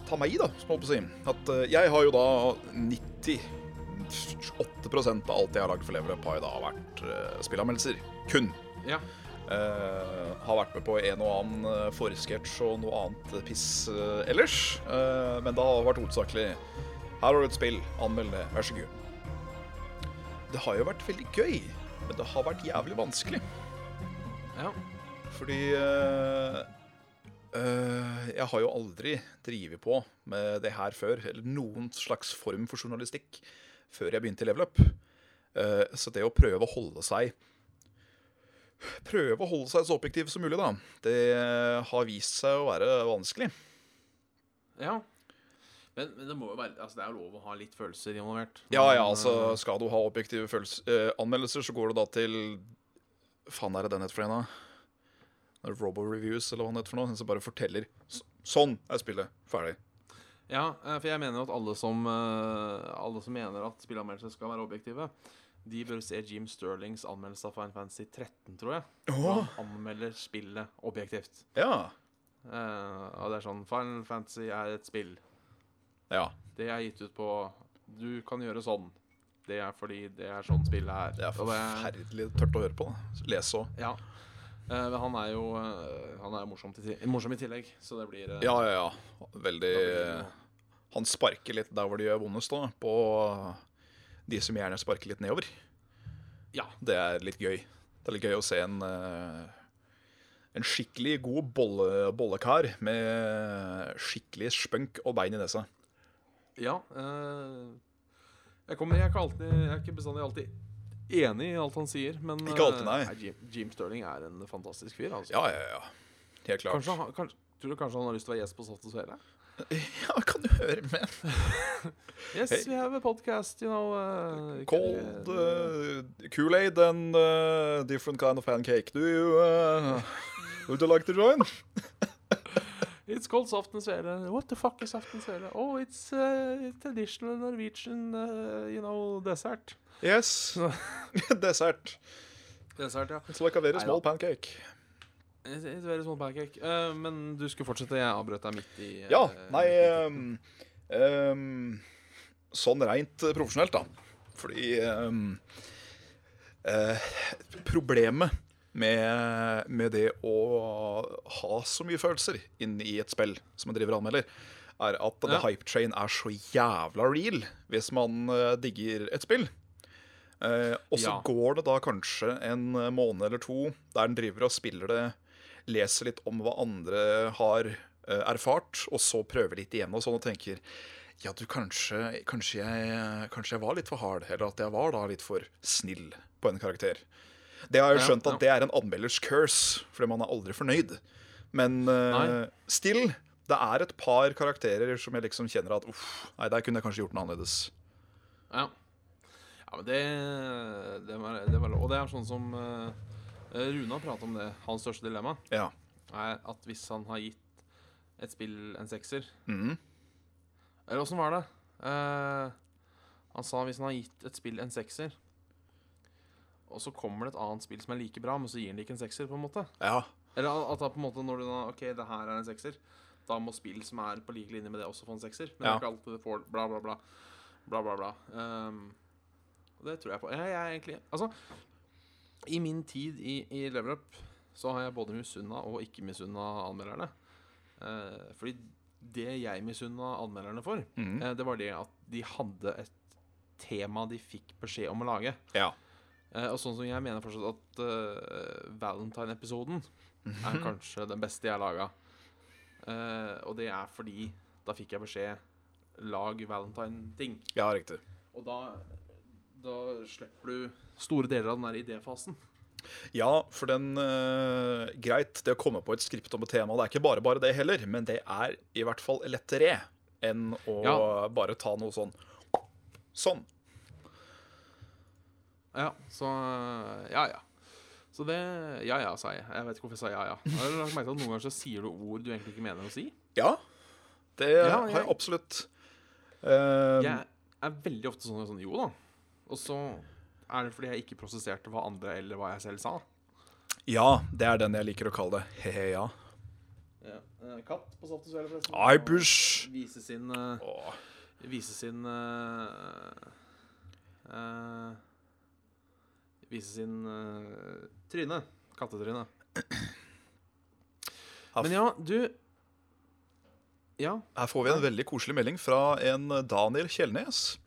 Ta meg i, da, som holdt på å si. At eh, jeg har jo da 98% av alt jeg har lagd for Level Up, har da vært uh, spillanmeldelser. Kun. Ja. Uh, har vært med på en og annen foresketsj og noe annet eh, piss uh, ellers. Uh, men det har vært hovedsakelig Her har du et spill, anmeld det, vær så god. Det har jo vært veldig gøy, men det har vært jævlig vanskelig. ja. Fordi eh, eh, jeg har jo aldri drevet på med det her før, eller noen slags form for journalistikk, før jeg begynte i Level Up. Eh, så det å prøve å holde seg Prøve å holde seg så objektiv som mulig, da, det har vist seg å være vanskelig. Ja. Men, men det må jo være Altså, det er jo lov å ha litt følelser involvert. Ja, ja, altså eh, skal du ha objektive følelser, eh, anmeldelser, så går du da til Faen, er det den heter for en, da? Det er Robo Reviews, eller hva han heter for noe. Som bare forteller Sånn er spillet. Ferdig. Ja, eh, for jeg mener jo at alle som, eh, alle som mener at spillanmeldelser skal være objektive, de bør se Jim Sterlings anmeldelse av Final Fantasy 13, tror jeg. Åh. Han anmelder spillet objektivt. Ja. Uh, og det er sånn Final Fantasy er et spill. Ja. Det er gitt ut på Du kan gjøre sånn. Det er fordi det er sånn spillet er. Det er forferdelig tørt å høre på. da. Lese òg. Ja. Men han er jo uh, Han er morsom, til, morsom i tillegg, så det blir uh, Ja, ja, ja. Veldig. Han sparker litt der hvor det gjør vondest, da. På de som gjerne sparker litt nedover. Ja. Det er litt gøy. Det er litt gøy å se en En skikkelig god bolle, bollekar med skikkelig spønk og bein i nesa. Ja. jeg, kommer, jeg, er ikke alltid, jeg er ikke bestandig alltid enig i alt han sier, men Ikke alltid, nei. nei. Jim, Jim Sterling er en fantastisk fyr. Altså. Ja, ja, ja. Helt klart. Kanskje, han- kanskje, tror du kanskje han har lyst til å være gjest på Saft og Svele? Ja, kan du høre med? Yes, Hey. we have a podcast, you know. Uh, Cold uh, Kool-Aid and uh, different kind of pancake. Do you uh, Would you like to join? It's called Soft and Svele. What the fuck is Soft and Svele? Oh, it's uh, traditional Norwegian, uh, you know, dessert. Yes. Dessert. Dessert, ja. It's like a very Neida. small pancake. It's, it's very small pancake. Uh, men du skulle fortsette. Jeg avbrøt deg midt i Ja, nei um, um, Sånn rent eh, profesjonelt, da. Fordi um, eh, Problemet med, med det å ha så mye følelser inn i et spill som man driver og anmelder, er at the hype train er så jævla real hvis man eh, digger et spill. Eh, og så Ja. går det da kanskje en måned eller to der den driver og spiller det, leser litt om hva andre har eh, erfart, og så prøver litt igjen og sånn og tenker ja, du, kanskje, kanskje, jeg, kanskje jeg var litt for hard, eller at jeg var da litt for snill på en karakter. Det har jeg jo skjønt at det er en anmelders curse, fordi man er aldri fornøyd. Men uh, still, det er et par karakterer som jeg liksom kjenner at uff, nei, der kunne jeg kanskje gjort noe annerledes. Ja. ja, men det, det, var, det var. Og det er sånn som uh, Rune har pratet om det. Hans største dilemma Ja. er at hvis han har gitt et spill en sekser Mhm. Eller åssen var det? Uh, han sa hvis han har gitt et spill en sekser, og så kommer det et annet spill som er like bra, men så gir den det ikke en sekser, på en måte. ja. Eller at da på en måte når du da OK, det her er en sekser, da må spill som er på lik linje med det, også få en sekser. Men det Ja. er ikke alltid det får bla, bla, bla. Bla, bla, bla. Um, og det tror jeg på. Jeg, jeg er egentlig Altså, i min tid i, i Level Up så har jeg både misunna og ikke misunna anmelderne. Uh, fordi det jeg misunna anmelderne for, mm. uh, det var det at de hadde et tema de fikk beskjed om å lage. ja. Eh, og sånn som jeg mener fortsatt at uh, Valentine-episoden er kanskje den beste jeg har laga. og det er fordi da fikk jeg beskjed Lag Valentine-ting. Ja, riktig. Og da, da slipper du store deler av den der idéfasen. Ja, for den eh, Greit, det å komme på et skript om et tema, det er ikke bare bare det heller, men det er i hvert fall lettere enn å Ja. bare ta noe sånn Sånn. Ja, så Ja, ja. Så det Ja ja, sa jeg. Jeg vet ikke hvorfor jeg sa ja ja. Har har lagt merke til at Noen ganger så sier du ord du egentlig ikke mener å si. Ja, det Ja, har jeg- jeg absolutt. Eh, Jeg er veldig ofte sånn, sånn jo da. Og så er det fordi jeg ikke prosesserte hva andre eller hva jeg selv sa. Ja, det er den jeg liker å kalle det. He-he, ja. Ja. Eh, katt på Saft og Svele, forresten. Ai, bush. Vise sin uh, Vise sin uh, eh, Vise sin uh, tryne. Kattetryne. Men ja, du Ja, Her får vi en veldig koselig melding fra en Daniel Kjellnes.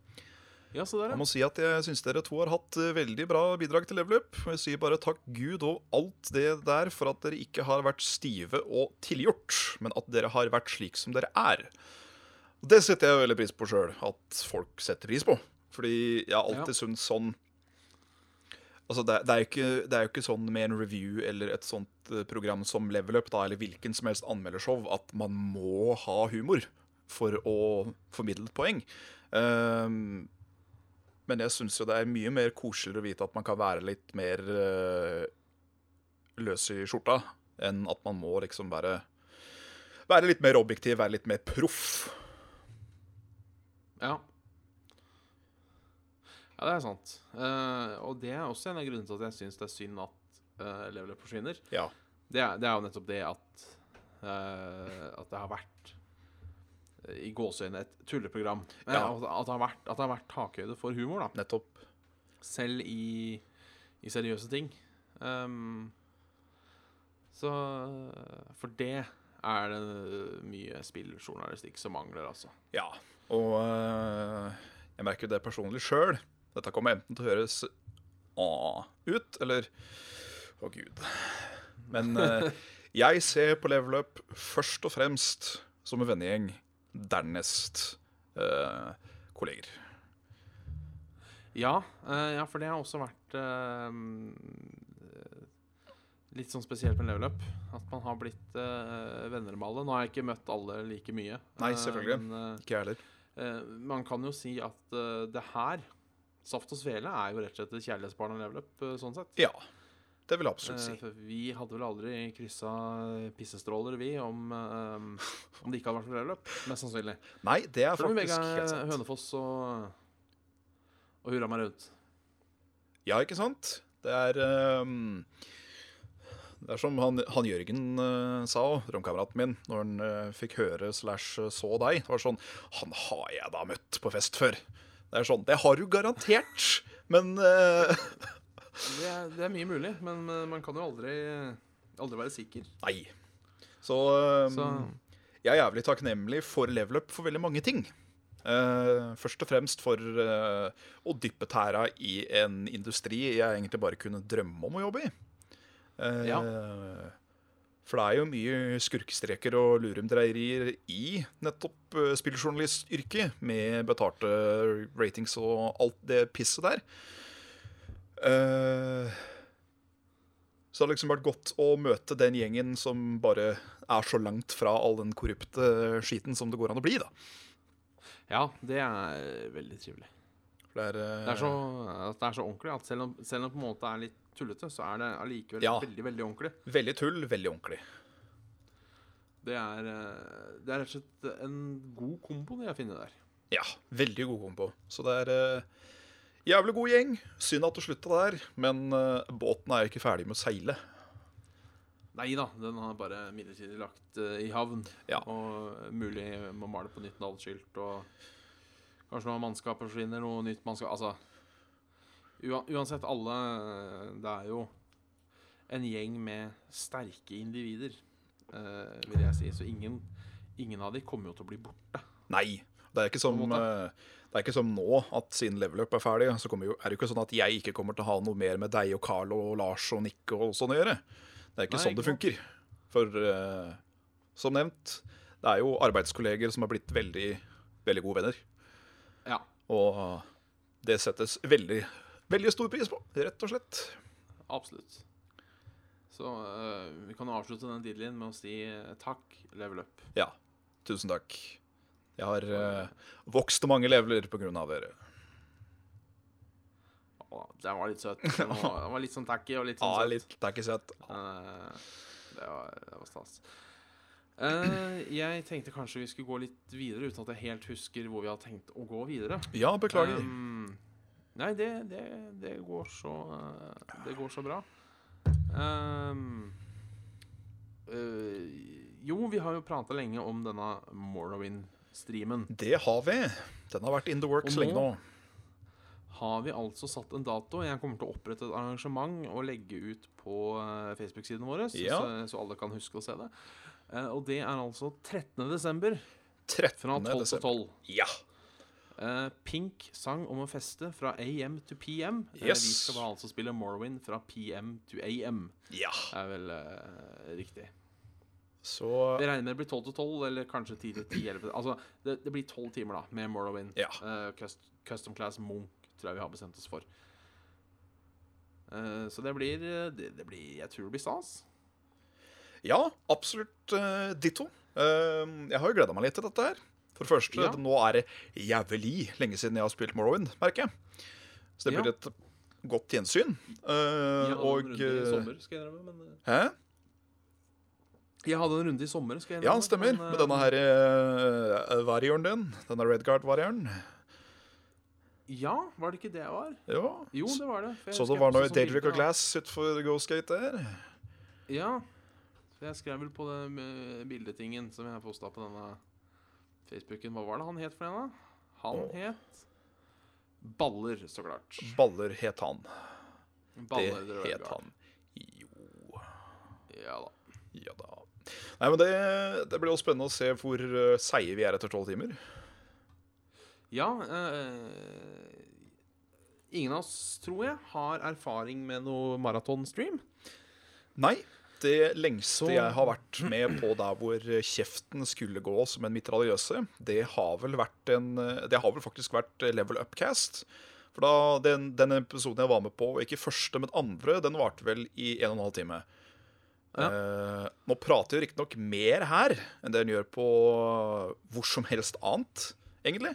ja så der, Jeg må si at jeg syns dere to har hatt eh, veldig bra bidrag til Level Up. Og jeg sier bare takk Gud og alt det der for at dere ikke har vært stive og tilgjort, men at dere har vært slik som dere er. Det setter jeg veldig pris på sjøl, at folk setter pris på. Fordi jeg har alltid syntes sånn Altså, det, det, er ikke, det er jo ikke sånn med en review eller et sånt eh, program som Level Up, da, eller hvilken som helst anmeldershow, at man må ha humor. for å formidle et poeng. Um, men jeg syns jo det er mye mer koseligere å vite at man kan være litt mer uh, løs i skjorta, enn at man må liksom være Være litt mer objektiv, være litt mer proff. Ja. Ja, det er sant. Uh, og det er også en av grunnene til at jeg syns det er synd at uh, Level Up forsvinner. Ja. Det er, det er jo nettopp det at uh, At det har vært eh, i gåseøynene et tulleprogram. Ja. at, at, det har vært, at det har vært takhøyde for humor, da. Nettopp. Selv i, i seriøse ting. Um, så For det er det mye spilljournalistikk som mangler, altså. Ja. Og eh, jeg merker det personlig sjøl. Dette kommer enten til å høres A ut, eller Å, gud. Men eh, jeg ser på Level Up først og fremst som en vennegjeng. Dernest eh, kolleger. Ja, eh, ja, for det har også vært eh, litt sånn spesielt med level up. At man har blitt uh, venner med alle. Nå har jeg ikke møtt alle like mye. Nei, selvfølgelig. selvfølgelig. men Ikke jeg heller. man kan jo si at det her, Saft og Svele, er jo rett og slett et kjærlighetsbarn av level up, eh, sånn sett. Ja. Det vil jeg absolutt si. Eh, for vi hadde vel aldri kryssa pissestråler, vi, om, eh, om det ikke hadde vært for level up. Mest sannsynlig. Nei, det er faktisk helt sant. Hønefoss og, og hurra meg rundt. Ja, ikke sant? Det er um, Det er som han, han Jørgen uh, sa, romkameraten min, når han uh, fikk høre slash så deg. Det var sånn Han har jeg da møtt på fest før. Det er sånn Det har du garantert, men uh... Det er, det er mye mulig, men eh, man kan jo aldri, aldri være sikker. Nei. Så, um, Så jeg er jævlig takknemlig for level up for veldig mange ting. Uh, først og fremst for uh, å dyppe tæra i en industri jeg egentlig bare kunne drømme om å jobbe i. Uh, Ja. For det er jo mye skurkestreker og lurumdreierier i nettopp uh, spilljournalistyrket, med betalte ratings og alt det pisset der. Eh, så det har liksom vært godt å møte den gjengen som bare er så langt fra all den korrupte skiten som det går an å bli, da. ja, det er veldig trivelig. Det er, Det er så, det er så ordentlig at selv om, selv om det på en måte er litt tullete, så er det allikevel Ja. veldig, veldig ordentlig. veldig tull, veldig ordentlig. Det er, eh, det er rett og slett en god kombo de har funnet der. Ja, veldig god kombo. Så det er uh, jævlig god gjeng. Synd at det slutta der, men uh, båten er jo ikke ferdig med å seile. Nei da, den har bare midlertidig lagt uh, i havn. Ja. Og mulig må male på nytt navneskilt, og kanskje noe mannskap forsvinner, noe nytt mannskap Altså Uansett, alle eh, Det er jo en gjeng med sterke individer, uh, vil jeg si. Så ingen, ingen av de kommer jo til å bli borte. Nei. Det er ikke som, eh, det er ikke som nå, at siden level up er ferdig, så jo, er det jo ikke sånn at jeg ikke kommer til å ha noe mer med deg og Carl og Lars og Nick og sånn å gjøre. Det er ikke Nei, sånn det funker. For uh, som nevnt, det er jo arbeidskolleger som har blitt veldig, veldig gode venner. Ja, Og det settes veldig, veldig stor pris på, rett og slett. absolutt. Så uh, vi kan jo avslutte den dealen med å si eh, takk, level up. Ja, tusen takk. Jeg har uh, vokst mange leveler på grunn av dere. Å, den var litt søt. Den var, den var litt sånn tacky og litt sånn Ja, søt. litt, tacky søt. Eh, det var, det var stas. Eh, jeg tenkte kanskje vi skulle gå litt videre, uten at jeg helt husker hvor vi har tenkt å gå videre. Ja, beklager. Um, nei, det, det, det går så uh, Det går så bra. Um, uh, jo, vi har jo prata lenge om denne Morrowind-streamen. Det har vi. Den har vært in the works nå- lenge nå. Har vi altså satt en dato? Jeg kommer til å opprette et arrangement og legge ut på Facebook-sidene våre, Ja. så, så alle kan huske å se det. Eh, og det er altså 13. desember 13. fra 12 til 12. Ja. Eh, Pink sang om å feste fra AM to PM. Eh, Yes. vi skal da altså spille Morrowind fra PM to AM. ja. er vel uh, riktig. Så Vi regner med det blir 12 til 12, eller kanskje 10 til 10. Eller, altså, det, det blir 12 timer da, med Morrowind. Ja. Uh, cust, custom Class Munch tror jeg vi har bestemt oss for. Uh, så det blir, det, det blir Jeg tror det blir stas. Ja, absolutt uh, ditto. Uh, jeg har jo gleda meg litt til dette her. For det første, Ja. nå er det jævlig lenge siden jeg har spilt Morrowind, merker jeg. Så det Ja. blir et godt gjensyn. Uh, og en runde i sommer, skal jeg innrømme. Men, Hæ? jeg hadde en runde i sommer, skal jeg Ja, det stemmer. men, Med denne her uh, varieren din. Denne Redguard-varieren. Ja, var det ikke det jeg var? Ja. Jo, det var det. Så det var noe Daydrick og Glass utfor Ghost Gate der. Ja. Så jeg skrev vel på den bildetingen som jeg posta på denne Facebooken. Hva var det han het for en, da? Han oh. het Baller, så klart. Baller het han. Baller, det det het han. Jo Ja da. Ja da. Nei, men det, det blir jo spennende å se hvor uh, seige vi er etter tolv timer. Ja eh, Ingen av oss, tror jeg, har erfaring med noe maratonstream. Nei. Det lengste Så- jeg har vært med på der hvor kjeften skulle gå som en mitraljøse, det har vel vært en Det har vel faktisk vært Level Upcast. For da, den, den episoden jeg var med på, ikke første, men andre, den varte vel i en og en halv time. Eh, nå prater jeg riktignok mer her enn det en gjør på hvor som helst annet, egentlig.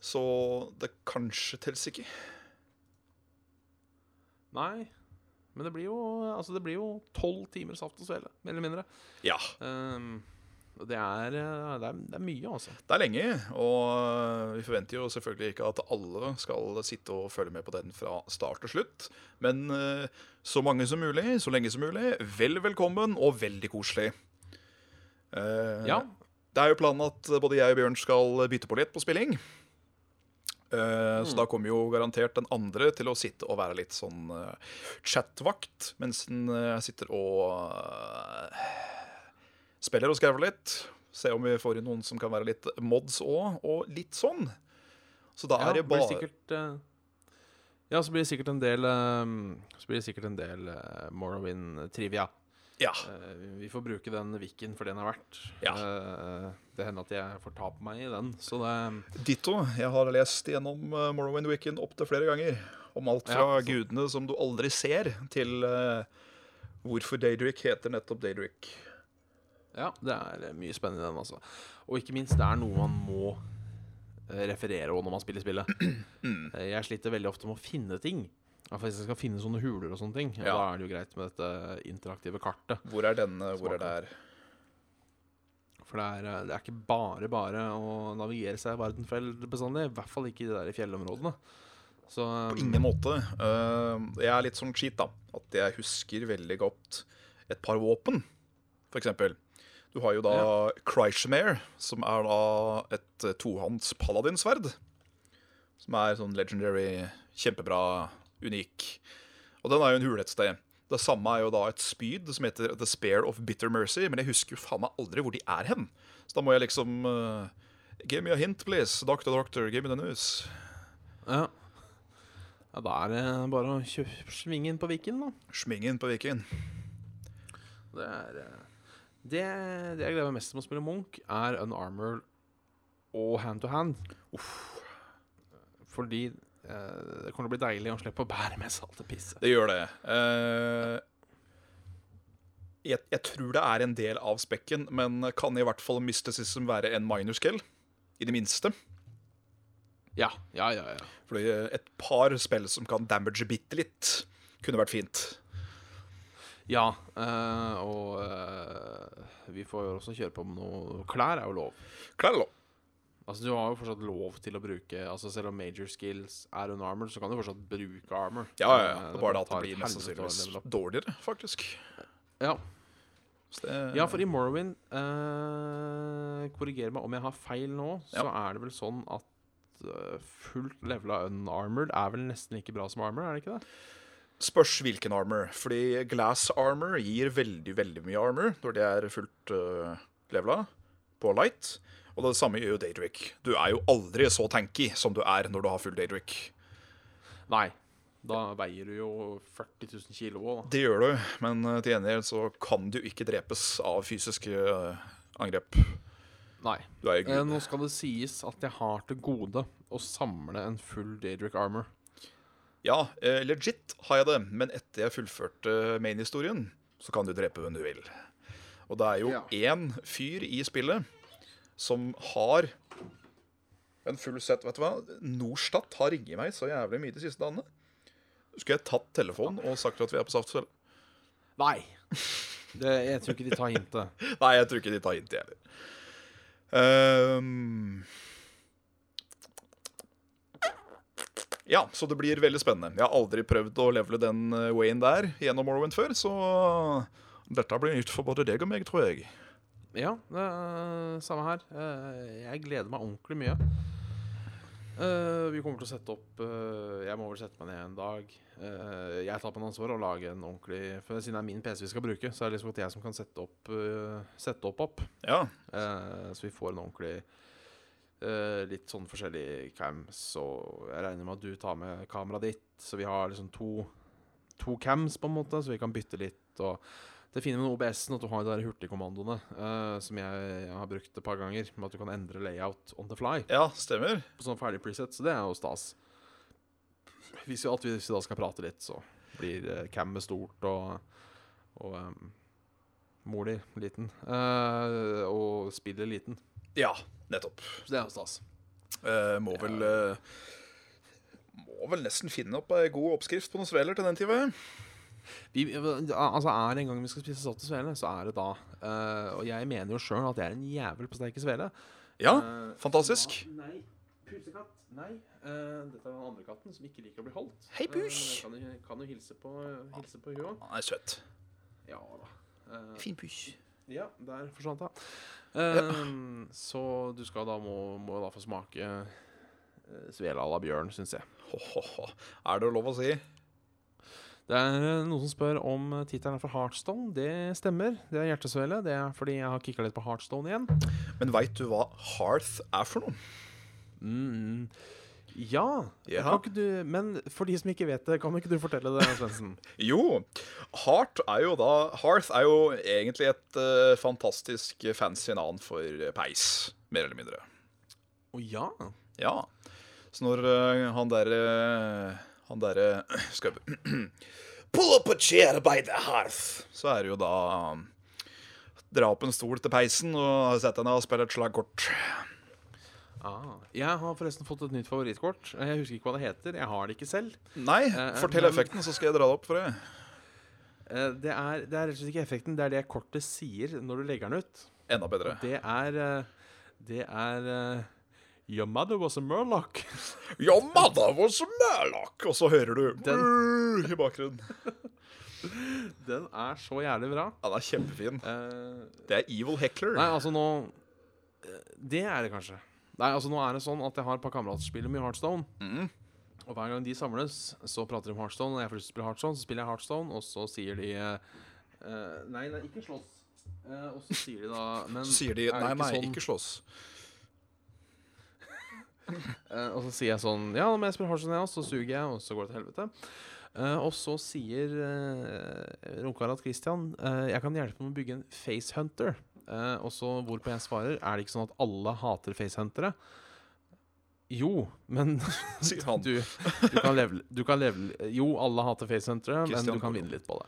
Så det kanskje telles ikke. Nei. Men det blir jo Altså det blir jo tolv timer saft og svele, mer eller mindre. Ja, Um, det er, eh, det er, det er mye, altså. det er lenge, og eh, vi forventer jo selvfølgelig ikke at alle skal sitte og følge med på den fra start til slutt. Men eh, så mange som mulig, så lenge som mulig, vel velkommen og veldig koselig. Ja. Det er jo planen at både jeg og Bjørn skal bytte på litt på spilling. Eh, Så da kommer jo garantert den andre til å sitte og være litt sånn uh, chatvakt, mens den uh, sitter og eh, spiller og skrever litt. Se om vi får inn noen som kan være litt mods òg, og litt sånn. Så da Ja, er det bare sikkert, eh, Ja, så blir det sikkert en del ehm, Så blir det sikkert en del uh, Morrowind-trivia. Ja. Eh, vi får bruke den Viken for det den er verdt. Ja. Eh, det hender at jeg får ta på meg i den, så det Ditto. Jeg har lest gjennom eh, Morrowind Weekend opptil flere ganger. Om alt fra Ja, gudene som du aldri ser, til hvorfor Daedric heter nettopp Daedric. Ja, det er mye spennende i den, altså. Og ikke minst, det er noe man må referere òg når man spiller spillet. Jeg sliter veldig ofte med å finne ting. Ja, for Hvis jeg skal finne sånne huler og sånne ting, ja. Da er det jo greit med dette interaktive kartet. Hvor er denne, hvor er der? For det er, eh, det er ikke bare bare å navigere seg i Vardenfeld bestandig. I hvert fall ikke i de der fjellområdene. Så På um, ingen måte. Eh, jeg er litt sånn cheat, da. At jeg husker veldig godt et par våpen, eksempel. Du har jo da Ja. Kreishamere, som er da et eh, tohånds paladinsverd. Som er sånn legendary, kjempebra, unik. Og den er jo en hule et sted. Det samme er jo da et spyd som heter The Spare of Bitter Mercy, men jeg husker jo faen meg aldri hvor de er hen. Så da må jeg liksom uh, Give me a hint, please. Doctor, doctor, give me the news. ja. ja, da er det bare å svinge inn på Viken, da. Smingen på Viken. Det er eh, det, det jeg gleder meg mest til å spille Munch, er unarmored og hand to hand. Fordi eh, det kommer til å bli deilig å slippe å bære med seg alt det pisset. Det gjør det. Eh, jeg, jeg tror det er en del av spekken, men kan i hvert fall mysticism være en minor scale? I det minste. Ja, ja, ja. ja. Fordi et par spill som kan damage bitte litt, kunne vært fint. Ja, øh, og øh, vi får jo også kjøre på med noe Klær er jo lov. Klær er lov. Altså Du har jo fortsatt lov til å bruke Altså Selv om major skills er unarmored, så kan du fortsatt bruke armor. Ja, ja, ja. Eh, Det er bare det at det blir mest sannsynligvis dårligere, faktisk. Ja. Så det, ja, for i Morrowind eh, Korriger meg om jeg har feil nå, så er det vel sånn at eh, fullt levela unarmored er vel nesten like bra som armor, er det ikke det? Spørs hvilken armor. Fordi glass armor gir veldig veldig mye armor når det er fullt uh, levela på light. Og det samme gjør jo Daedric. Du er jo aldri så tanky som du er når du har full Daedric. Nei. Da veier du jo 40 000 kilo òg, da. Det gjør du, men eh, til gjengjeld så kan du ikke drepes av fysiske eh, angrep. Nei. Du er jo Eh, nå skal det sies at jeg har til gode å samle en full Daedric armor. Ja, legit har jeg det, men etter jeg fullførte main-historien, så kan du drepe hvem du vil. Og det er jo Ja. én fyr i spillet som har en full sett Vet du hva? Norstat har ringt meg så jævlig mye de siste dagene. Skulle jeg tatt telefonen og sagt at vi er på Saftfjell? Nei. Det, jeg tror ikke de tar hintet. Nei, jeg tror ikke de tar hintet, jeg heller. Um, ja, så det blir veldig spennende. Jeg har aldri prøvd å levele den eh, wayen der gjennom Morrowind før, så dette blir nytt for både deg og meg, tror jeg. Ja, det er samme her. Eh, Jeg gleder meg ordentlig mye. Eh, Vi kommer til å sette opp eh, Jeg må vel sette meg ned en dag. Jeg tar på en ansvar og lager en ordentlig For siden det er min PC vi skal bruke, så er det liksom at jeg som kan sette opp Sette opp opp. Ja, Så vi får en ordentlig Litt sånn forskjellig cams, og jeg regner med at du tar med kameraet ditt, så vi har liksom to To cams, på en måte, så vi kan bytte litt. Og det fine med OBS-en at du har de der hurtigkommandoene, uh, som jeg, har brukt et par ganger, med at du kan endre layout on the fly ja stemmer. på sånn ferdig preset, så det er jo stas. Hvis vi, alt, hvis vi da skal prate litt, så blir uh, cammet stort og, og um, mor di liten. Uh, og spillet liten. Ja, nettopp. Så det er jo stas. Uh, må vel uh, Må vel nesten finne opp ei god oppskrift på noen sveler til den tida. Vi, altså Er det en gang vi skal spise satt og svele, så er det da. Uh, og jeg mener jo sjøl at jeg er en jævel på sterke svele. Ja, uh, fantastisk. ja, nei. Pusekatt. Nei. Uh, dette er den andre katten som ikke liker å bli holdt. Hei, pus. kan, kan jo hilse på, hilse på hun. Han er søt. Ja da. Fin pus. Ja, der forsvant hun. Ja. Så du skal da må, må da få smake svele à la bjørn, syns jeg. Ho, ho, ho. Er det lov å si? Det er eh, noen som spør om eh, tittelen er fra Heartstone. Det stemmer. Det er hjertesvele. Det er fordi jeg har kicka litt på Heartstone igjen. Men veit du hva hearth er for noe? Mm. Ja. Ja. Du, men for de som ikke vet det, kan ikke du fortelle det, Svendsen? Jo, heart er jo da Hearth er jo egentlig et uh, fantastisk fancy navn for peis, mer eller mindre. Å ja. Ja. Så når uh, han derre Han derre Skal vi Pull up a chair by the hearth. Så er det jo da um, Dra opp en stol til peisen og sette deg ned og spille et slagkort. Ah. Jeg har forresten fått et nytt favorittkort. Jeg husker ikke hva det heter. Jeg har det ikke selv. Nei, Eh, fortell men- effekten, så skal jeg dra det opp for deg. Eh, Det er, det er rett og slett ikke effekten, det er det kortet sier når du legger den ut. Enda bedre. Det er eh, Det er eh, Your mother was a murloc. Your mother was a murloc! Og så hører du Den- i bakgrunnen. Den er så jævlig bra. Ja, den er kjempefin. Uh, Det er Evil Heckler. nei, altså nå eh, Det er det kanskje. Nei, altså nå er det sånn at jeg har et par kamerater som spiller mye Heartstone. Mm. Og hver gang de samles, så prater de om Heartstone. Og jeg får lyst til å spille Heartstone, så spiller jeg Heartstone, og så sier de uh, Nei, nei, ikke slåss. Uh, og så sier de da Men sier de nei, nei, sånn- ikke slåss. Eh, og så sier jeg sånn Ja, men jeg spille Heartstone, jeg også. Så suger jeg, og så går det til helvete. Uh, og så sier uh, Runkarat Christian uh, Jeg kan hjelpe med å bygge en facehunter. Uh, og så hvorpå jeg svarer Er det ikke sånn at alle hater facehuntere? Jo, men du, du kan levele du kan levele Jo, alle hater facehuntere, men du kan vinne litt på det.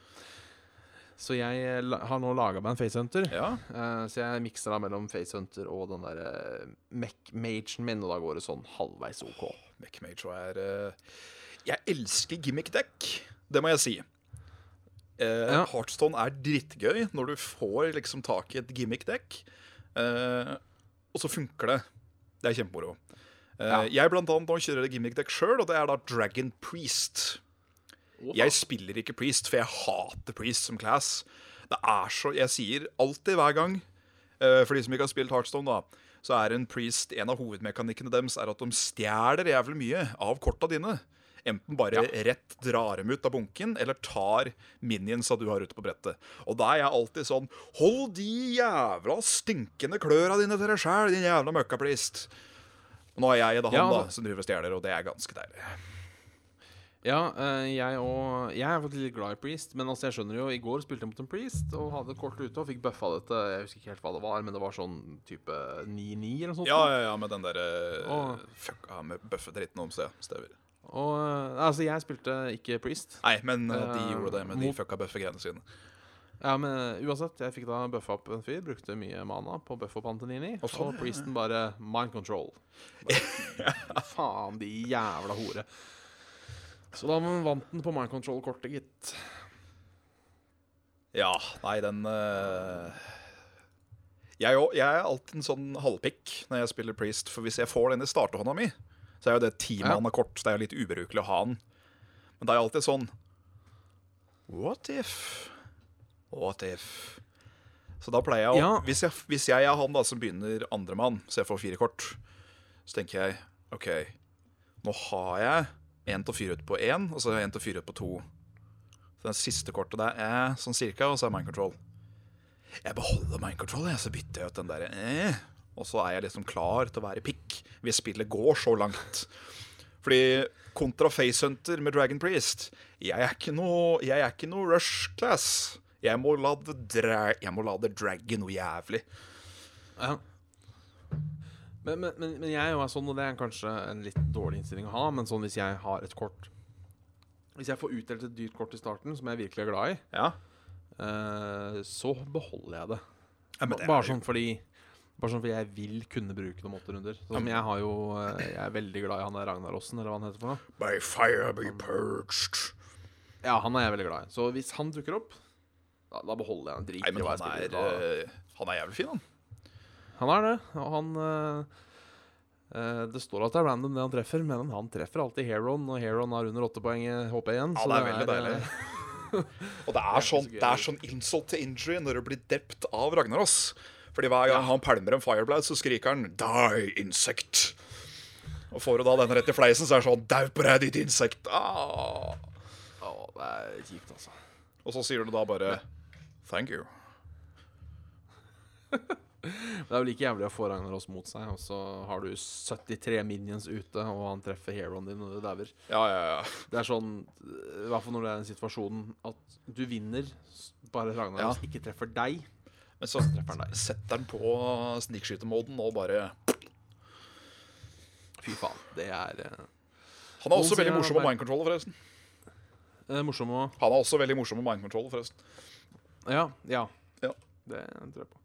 Så jeg eh, har nå laga meg en facehunter. Ja. Uh, så jeg mikser da mellom Facehunter og den der uh, Mac-magen min, og da går det sånn halvveis OK. MacMage er uh, Jeg elsker gimmick-dekk. Det må jeg si. Uh, Ja. Heartstone er drittgøy når du får liksom tak i et gimmick-dekk, eh, og så funker det. Det er kjempemoro. Ja. Jeg blant annet nå kjører et gimmick-dekk sjøl, og det er da Dragon Priest. Jeg spiller ikke Priest, for jeg hater Priest som class. Det er så Jeg sier alltid hver gang, eh, for de som ikke har spilt Heartstone, da, så er en Priest En av hovedmekanikkene deres er at de stjeler jævlig mye av korta dine. Enten bare rett drar dem ut av bunken, eller tar minionsa du har ute på brettet. Og da er jeg alltid sånn Hold de jævla stinkende kløra dine til deg sjæl, din jævla møkkaprist. Og nå er jeg da han Ja, da, som driver og stjeler, og det er ganske deilig. Ja, eh, jeg òg Jeg er faktisk litt glad i Priest, men altså jeg skjønner jo I går spilte jeg mot en Priest og hadde kortet kort ute og fikk buffa dette. Jeg husker ikke helt hva det var, men det var sånn type 9-9 eller noe sånt. Ja, ja, ja, med den derre Åh. Fucka med bøffedritten om sted. Stever. Og eh, altså, jeg spilte ikke Priest. Nei, men eh, de uh, gjorde det med de fucka bøffegreiene sine. Ja, men uansett, jeg fikk da bøffa opp en fyr. Brukte mye mana på buff opp Antonini. Og og ja, Priesten bare mind control. Bare, faen, de jævla hore. Så da vant den på mind control-kortet, gitt. Ja, nei, den uh... jeg, jeg er alltid en sånn halvpikk når jeg spiller Priest, for hvis jeg får den i starterhånda mi, så er jo det ti Ja. Det er jo litt ubrukelig å ha den. Men det er alltid sånn What if? What if? Så da pleier jeg å Ja. hvis, jeg, hvis jeg er han da som begynner andremann, så jeg får fire kort, så tenker jeg OK, nå har jeg en til å fyre ut på én, og så en til å fyre ut på to. Så den siste kortet der er sånn cirka, og så er mind control. Jeg beholder mind control, jeg, så bytter jeg ut den der eh. Og så er jeg liksom klar til å være pikk hvis spillet går så langt. Fordi kontra Facehunter med Dragon Priest Jeg er ikke noe, jeg er ikke noe rush class. Jeg må la det, dra, jeg må la det dragge noe jævlig. Ja. Men, men, men, men jeg er sånn, og det er kanskje en litt dårlig innstilling å ha, men sånn hvis jeg har et kort Hvis jeg får utdelt et dyrt kort i starten, som jeg virkelig er glad i, Ja, uh, så beholder jeg det. ja det Bare er sånn fordi Bare sånn fordi jeg vil kunne bruke noen åtterunder. Sånn, jeg har jo eh, Jeg er veldig glad i han der Ragnaråsen, eller hva han heter for noe. By fire be purged. Ja, han er jeg veldig glad i. Så hvis han dukker opp, da, da beholder jeg han. Driter Nei, i men hva han jeg er, spiller. Da- eh, han er jævlig fin, han. Han er det, og han eh, Det står at det er random det han treffer, men han treffer alltid Heron, og Heron har under åtte poeng i HP igjen. Ja, så det er veldig deilig. eh, Og det er, sånn, det er sånn insult to injury når du blir dept av Ragnaros. Fordi hver gang han pælmer en fireblad, så skriker han 'die, insect'. Og får du da den rett i fleisen, så er det sånn 'dau på deg, ditt insekt'. Ah. Oh, det er kjipt, altså. Og så sier du da bare 'thank you'. Det er vel like jævlig å få Ragnaros mot seg, og så har du 73 minions ute, og han treffer heroen din, og du dauer. Ja, ja, ja. Det er sånn I hvert fall når det er den situasjonen at du vinner, bare Ragnaros Ja. ikke treffer deg. Men så Treffer han deg. setter han på snikskytermoden og bare Fy faen. Det er eh, Han er også veldig morsom med mind control, forresten. eh, morsom å Han er også veldig morsom med mind control, forresten. Ja. Ja. Ja. Det tror jeg på.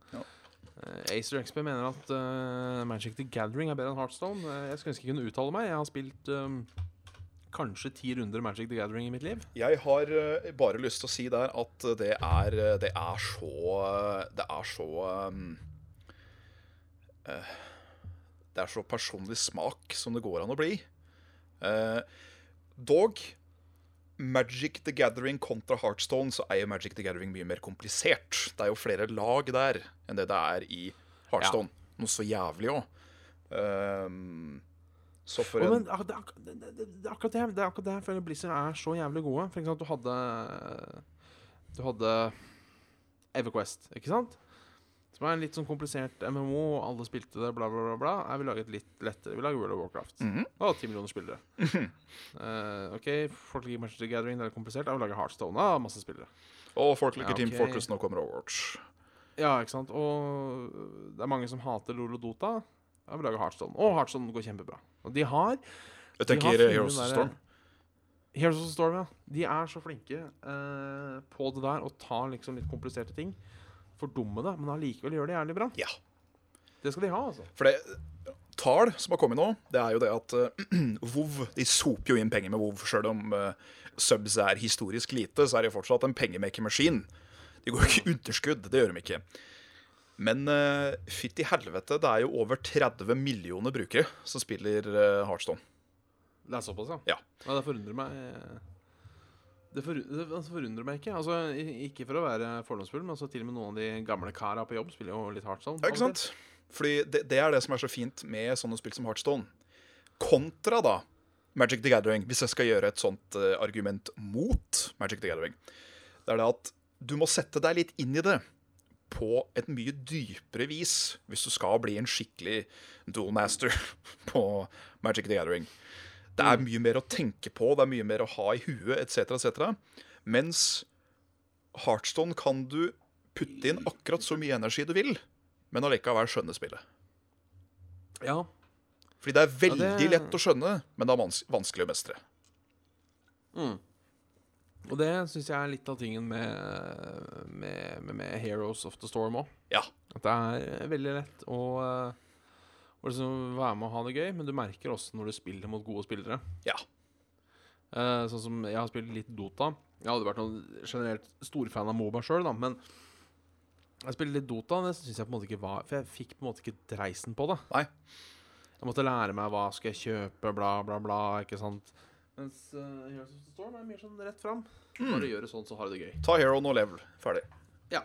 Eh, Acer XP mener at uh, Magic the Gathering er bedre enn Heartstone. Eh, jeg skulle ønske jeg kunne uttale meg. Jeg har spilt um, kanskje ti runder Magic the Gathering i mitt liv. Jeg har uh, bare lyst til å si der at det er, det er så Det er så um, uh, Det er så personlig smak som det går an å bli. Dog Magic the Gathering kontra Heartstone så er jo Magic the Gathering mye mer komplisert. Det er jo flere lag der enn det det er i Heartstone. Noe så jævlig òg. så for en men det, det, det, det, det er akkurat det, det er akkurat det jeg føler Blizzard er så jævlig gode. For eksempel, du hadde Du hadde Everquest, ikke sant? Som er en litt sånn komplisert MMO, alle spilte det, bla, bla, bla. bla. Jeg vil lage et litt lettere. Vi lager World of Warcraft. Mm -hmm. Og ti millioner spillere. uh, OK, folk liker Manchester the Gathering, det er komplisert. Jeg vil lage Heartstone. Ah, masse spillere. Og folk liker Ja, Team ok. Fortress, nå kommer Overwatch. Ja, ikke sant. Og det er mange som hater Lolo Dota. Jeg vil lage Heartstone. Og Heartstone går kjempebra. Og de har Jeg tenker har tenker Heroes of Storm. Heroes of Storm, ja. De er så flinke uh, på det der og tar liksom litt kompliserte ting. Fordumme det, men allikevel gjør det jævlig bra. Ja. Det skal de ha, altså. For det tall som har kommet nå, det er jo det at uh, WoW De soper jo inn penger med WoW. Sjøl om uh, subs er historisk lite, så er det fortsatt en pengemakermaskin. De går ikke underskudd. Det gjør de ikke. Men uh, fytti helvete, det er jo over 30 millioner brukere som spiller uh, Heartstone. Det er såpass, ja. Ja. det forundrer meg Det, for, det altså, forundrer meg ikke. Altså, Ikke for å være fordomsfull, men altså, til og med noen av de gamle kara på jobb spiller jo litt Heartstone. Ja, ikke sant? Fordi det, det er det som er så fint med sånne spill som Heartstone. Kontra da Magic the Gathering, hvis jeg skal gjøre et sånt uh, argument mot Magic the Gathering. Det er det at du må sette deg litt inn i det på et mye dypere vis hvis du skal bli en skikkelig dual master på Magic the Gathering. Det er mye mer å tenke på, det er mye mer å ha i huet, etc., etc. Mens Heartstone kan du putte inn akkurat så mye energi du vil, men allikevel skjønne spillet. Ja. Fordi det er veldig Ja, det- lett å skjønne, men det er vans vanskelig å mestre. Og det syns jeg er litt av tingen med, med, med, med Heroes of the Storm òg. Ja. At det er veldig lett å, eh, å liksom være med og ha det gøy, men du merker også når du spiller mot gode spillere. Ja. Uh, sånn som jeg har spilt litt Dota. Jeg hadde vært noen generelt storfan av Moba sjøl, da, men jeg spilte litt Dota, det syns jeg på en måte ikke var For jeg fikk på en måte ikke dreisen på det. Nei. Jeg måtte lære meg hva skal jeg kjøpe, bla, bla, bla. Ikke sant? Mens uh, Heroes of the Storm er mer sånn rett fram. Bare gjør det sånn, så har du det gøy. Ta hero, no level. Ferdig. Ja.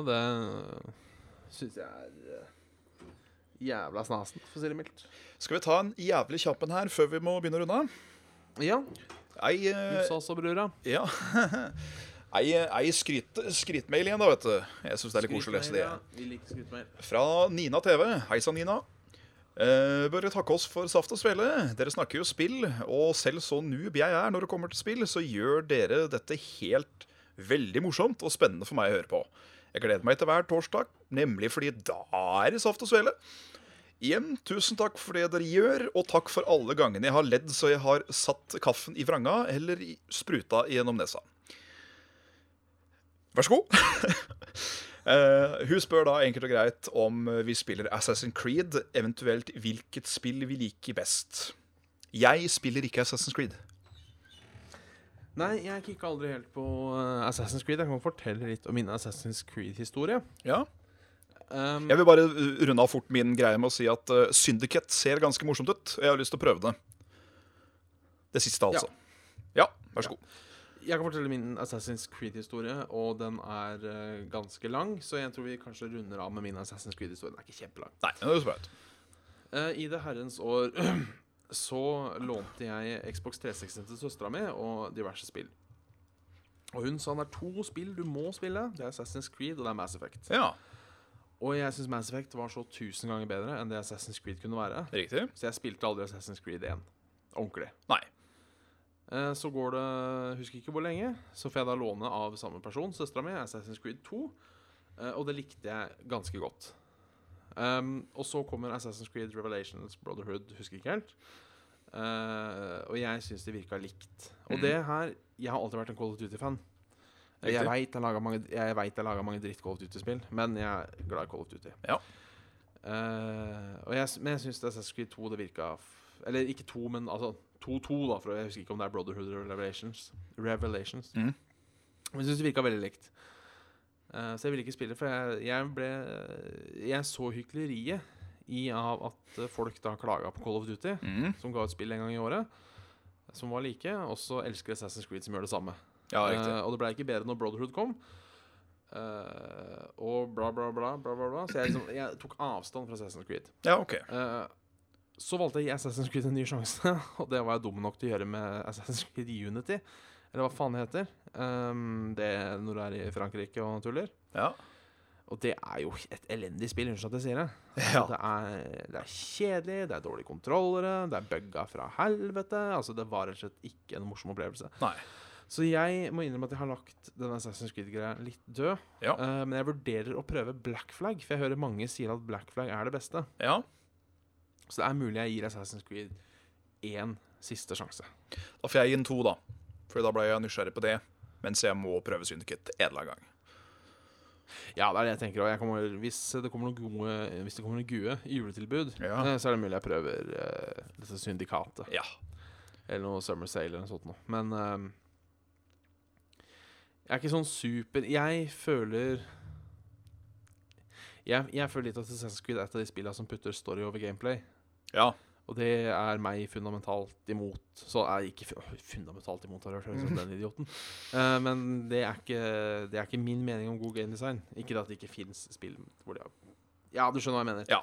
Og det syns jeg er eh, jævla snasen, for å si det mildt. Skal vi ta en jævlig kjapp en her før vi må begynne å runde av? Ja. Ei, eh, Utsalgsbrura. ja. ei, ei skryt, skrytmail igjen, da, vet du. Jeg syns det er litt koselig å lese det. Vi liker skrytmail. Fra Nina TV. Hei sann, Nina. Uh, bør takke oss for Saft og Svele. Dere snakker jo spill, og selv så noob jeg er når det kommer til spill, så gjør dere dette helt veldig morsomt og spennende for meg å høre på. Jeg gleder meg til hver torsdag, nemlig fordi da er det Saft og Svele. Igjen, tusen takk for det dere gjør, og takk for alle gangene jeg har ledd så jeg har satt kaffen i vranga eller spruta gjennom nesa. Vær så god. Eh, hun spør da enkelt og greit om vi spiller Assassin's Creed, eventuelt hvilket spill vi liker best. Jeg spiller ikke Assassin's Creed. Nei, jeg kikka aldri helt på uh, Assassin's Creed. Jeg kan fortelle litt om min Assassin's Creed-historie. Ja. Um, Jeg vil bare uh, runde av fort min greie med å si at uh, Syndicate ser ganske morsomt ut. og Jeg har lyst til å prøve det. Det siste, altså. Ja, vær så god. Jeg kan fortelle min Assassin's Creed-historie, og den er uh, ganske lang. Så jeg tror vi kanskje runder av med min Assassin's Creed-historie. Den er ikke kjempelang. Nei, det er så bra ut. Uh, I det herrens år så lånte jeg Xbox 360 til søstera mi og diverse spill. Og hun sa det er to spill du må spille. Det er Assassin's Creed og det er Mass Effect. Ja, Og jeg syns Mass Effect var så tusen ganger bedre enn det Assassin's Creed kunne være. riktig. Så jeg spilte aldri Assassin's Creed 1 ordentlig. Nei. Eh, Så går det Husker ikke hvor lenge. Så får jeg da låne av samme person, søstera mi, Assassin's Creed 2. eh, Og det likte jeg ganske godt. Um, og så kommer Assassin's Creed Revelations Brotherhood, husker ikke helt. Uh, og jeg syns det virka likt. Og mm. det her Jeg har alltid vært en Call of Duty-fan. Jeg veit jeg laga mange, vet jeg laga mange dritt Call of Duty-spill, men jeg er glad i Call of Duty. Ja. Uh, og jeg, men jeg syns Assassin's Creed 2 det virka Eller ikke 2, men altså 2-2, da, for jeg husker ikke om det er Brotherhood eller Revelations. Revelations. Mm. Men jeg syns det virka veldig likt. Eh, så jeg ville ikke spille, for jeg, jeg ble Jeg så hykleriet i av at eh, folk da klaga på Call of Duty, Mm. som ga ut spill en gang i året, som var like, og så elsker Assassin's Creed som gjør det samme. Ja. Eh, og det ble ikke bedre når Brotherhood kom. Uh, og bla, bla, bla, bla, bla, bla. Så jeg, liksom, jeg tok avstand fra Assassin's Creed. Ja, OK. uh, så valgte jeg Assassin's Creed en ny sjanse, og det var jeg dum nok til å gjøre med Assassin's Creed Unity. Eller hva faen det heter. Um, det når du er i Frankrike og tuller. Ja. Og det er jo et elendig spill, unnskyld at jeg sier det. Ja. Det, er, det er kjedelig, det er dårlige kontrollere, det er bugga fra helvete. Altså, det var rett og slett ikke en morsom opplevelse. Nei. Så jeg må innrømme at jeg har lagt denne Assassin's Creed-greia litt død. Ja. Uh, men jeg vurderer å prøve Black Flag, for jeg hører mange sier at Black Flag er det beste. Ja. Så det er mulig jeg gir Assassin's Creed én siste sjanse. Da får jeg gi den to, da. For da ble jeg nysgjerrig på det. Mens jeg må prøve Syndicate en eller annen gang. Ja, det er det jeg tenker. òg. hvis Hvis det kommer noen gode juletilbud, Ja. eh, så er det mulig jeg prøver uh, dette syndikatet. Ja. Eller noe Summer Sale eller noe sånt noe. Men uh, jeg er ikke sånn super Jeg føler jeg, jeg føler litt at Assassin's Creed er et av de spillene som putter story over gameplay. Ja. Og det er meg fundamentalt imot. Så er jeg ikke fundamentalt imot, har jeg hørt som den idioten. Uh, men det er, ikke, det er ikke min mening om god game design. Ikke det at det ikke fins spill hvor de har Ja, du skjønner hva jeg mener. Ja.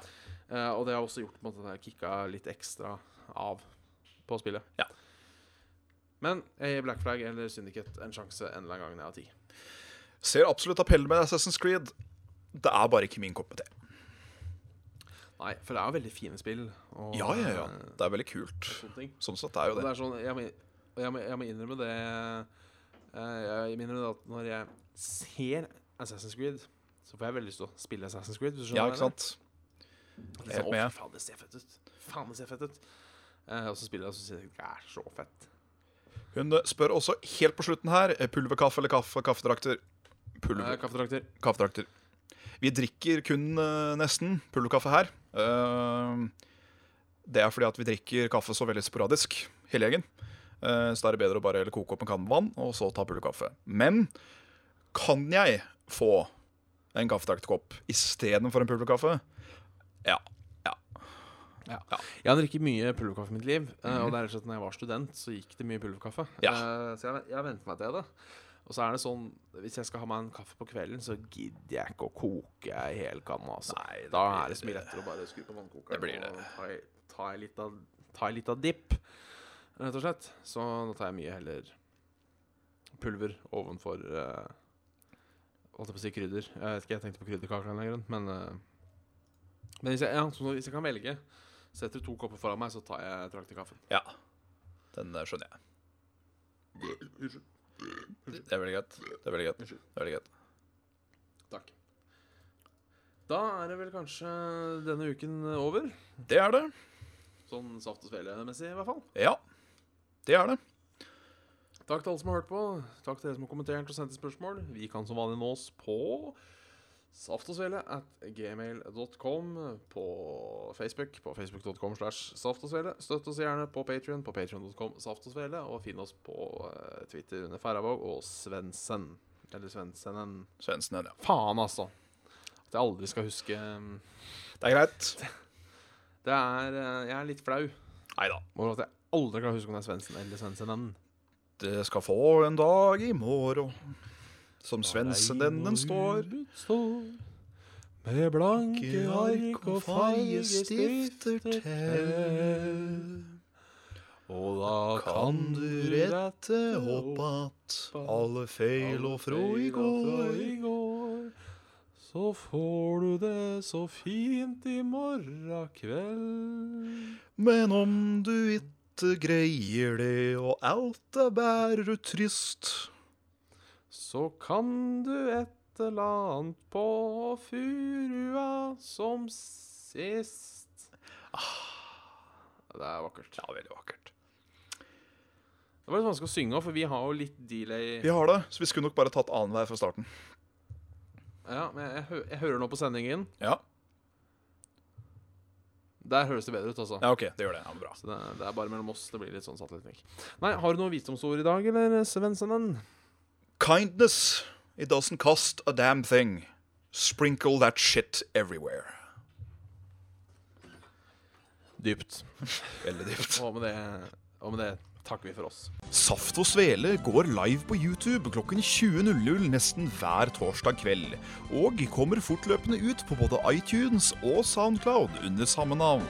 Uh, og det har også gjort på en måte, at jeg kicka litt ekstra av på spillet. Ja. Men jeg gir Black Flag eller Syndicate en sjanse en eller annen gang når jeg har tid. Ser absolutt appell med Assassin's Creed. Det er bare ikke min kopp med te. Nei, for det er jo veldig fine spill. Og, Ja, ja, ja. eh, Det er veldig kult. Sånn sett er jo det det. er sånn, jeg må, jeg må, jeg må innrømme det eh, Jeg innrømme det at når jeg ser Assassin's Creed, så får jeg veldig lyst til å spille Assassin's Creed. Hvis du Ja, ikke sant? Helt sånn, med. Faen, det ser fett ut. Faen, det ser fett ut. Eh, og så spiller jeg, og så sier jeg det er så fett. Hun spør også helt på slutten her pulverkaffe eller kaffe, kaffedrakter. Pulver, Eh, kaffedrakter. kaffedrakter. Vi drikker kun nesten pulverkaffe her. Eh, det er fordi at vi drikker kaffe så veldig sporadisk, hele gjengen. Eh, så da er det bedre å bare koke opp en kanne vann og så ta pulverkaffe. Men kan jeg få en kaffedraktkopp istedenfor en pulverkaffe? Ja. ja. Ja. Jeg har drukket mye pulverkaffe i mitt liv. eh, Og det er rett og slett når jeg var student, så gikk det mye pulverkaffe. Ja. Så jeg, jeg har vent meg til det. Og så er det sånn Hvis jeg skal ha meg en kaffe på kvelden, så gidder jeg ikke å koke ei hel kanne. Altså. Nei, da er det så mye lettere å bare skru på vannkokeren Det blir det. og ta, ei- ta ei lita, ta dipp, rett og slett. Så da tar jeg mye heller pulver ovenfor uh, Holdt jeg på å si krydder. Jeg vet ikke, jeg tenkte på krydderkaker en grunn, men uh, Men hvis jeg, ja, så hvis jeg kan velge Setter du to kopper foran meg, så tar jeg trakterkaffen. ja. Den skjønner jeg. Unnskyld. Det er veldig greit. Det er veldig. Unnskyld. Det er veldig godt. Takk. Da er det vel kanskje denne uken over. Det er det. Sånn saft og svele-messig, i hvert fall. Ja. Det er det. Takk til alle som har hørt på. Takk til dere som har kommentert og sendt spørsmål. Vi kan som vanlig nås på saftogsvele at gmail.com, på Facebook, på facebook.com slash saftogsvele. Støtt oss gjerne på Patrion, på patrion.com saftogsvele, og finn oss på eh, Twitter under Færøyvåg og Svendsen. Eller Svendsenen. Svendsen, ja. Faen, altså. At jeg aldri skal huske um, Det er greit. Det er eh, Jeg er litt flau Nei da. over at jeg aldri kan huske om det er Svendsen eller Svendsenen. Det skal få en dag i morgen som svensenennen står. Med blanke ark og feie stifter til. Og da Kan du rette opp at alle feil og frå i går. Så får du det så fint i morgen kveld. Men om du ikke greier det, og alt er bare trist Så kan du et eller annet på furua som sist. Det er vakkert. Ja, veldig vakkert. Det var litt vanskelig å synge òg, for vi har jo litt delay. Vi har det, så vi skulle nok bare tatt annenhver fra starten. Ja, men jeg, hø jeg hører nå på sendingen. Ja, Der høres det bedre ut, altså. ja ok, det gjør det. Ja, bra. Så det, det er bare mellom oss det blir litt sånn satellittmikk. Nei, har du noen visdomsord i dag, eller, Svenssonen? Kindness, it doesn't cost a damn thing. Sprinkle that shit everywhere. Dypt. Veldig dypt. Og med det, og med det takker vi for oss. Saft og Svele går live på YouTube klokken 20.00 nesten hver torsdag kveld. Og kommer fortløpende ut på både iTunes og Soundcloud under samme navn.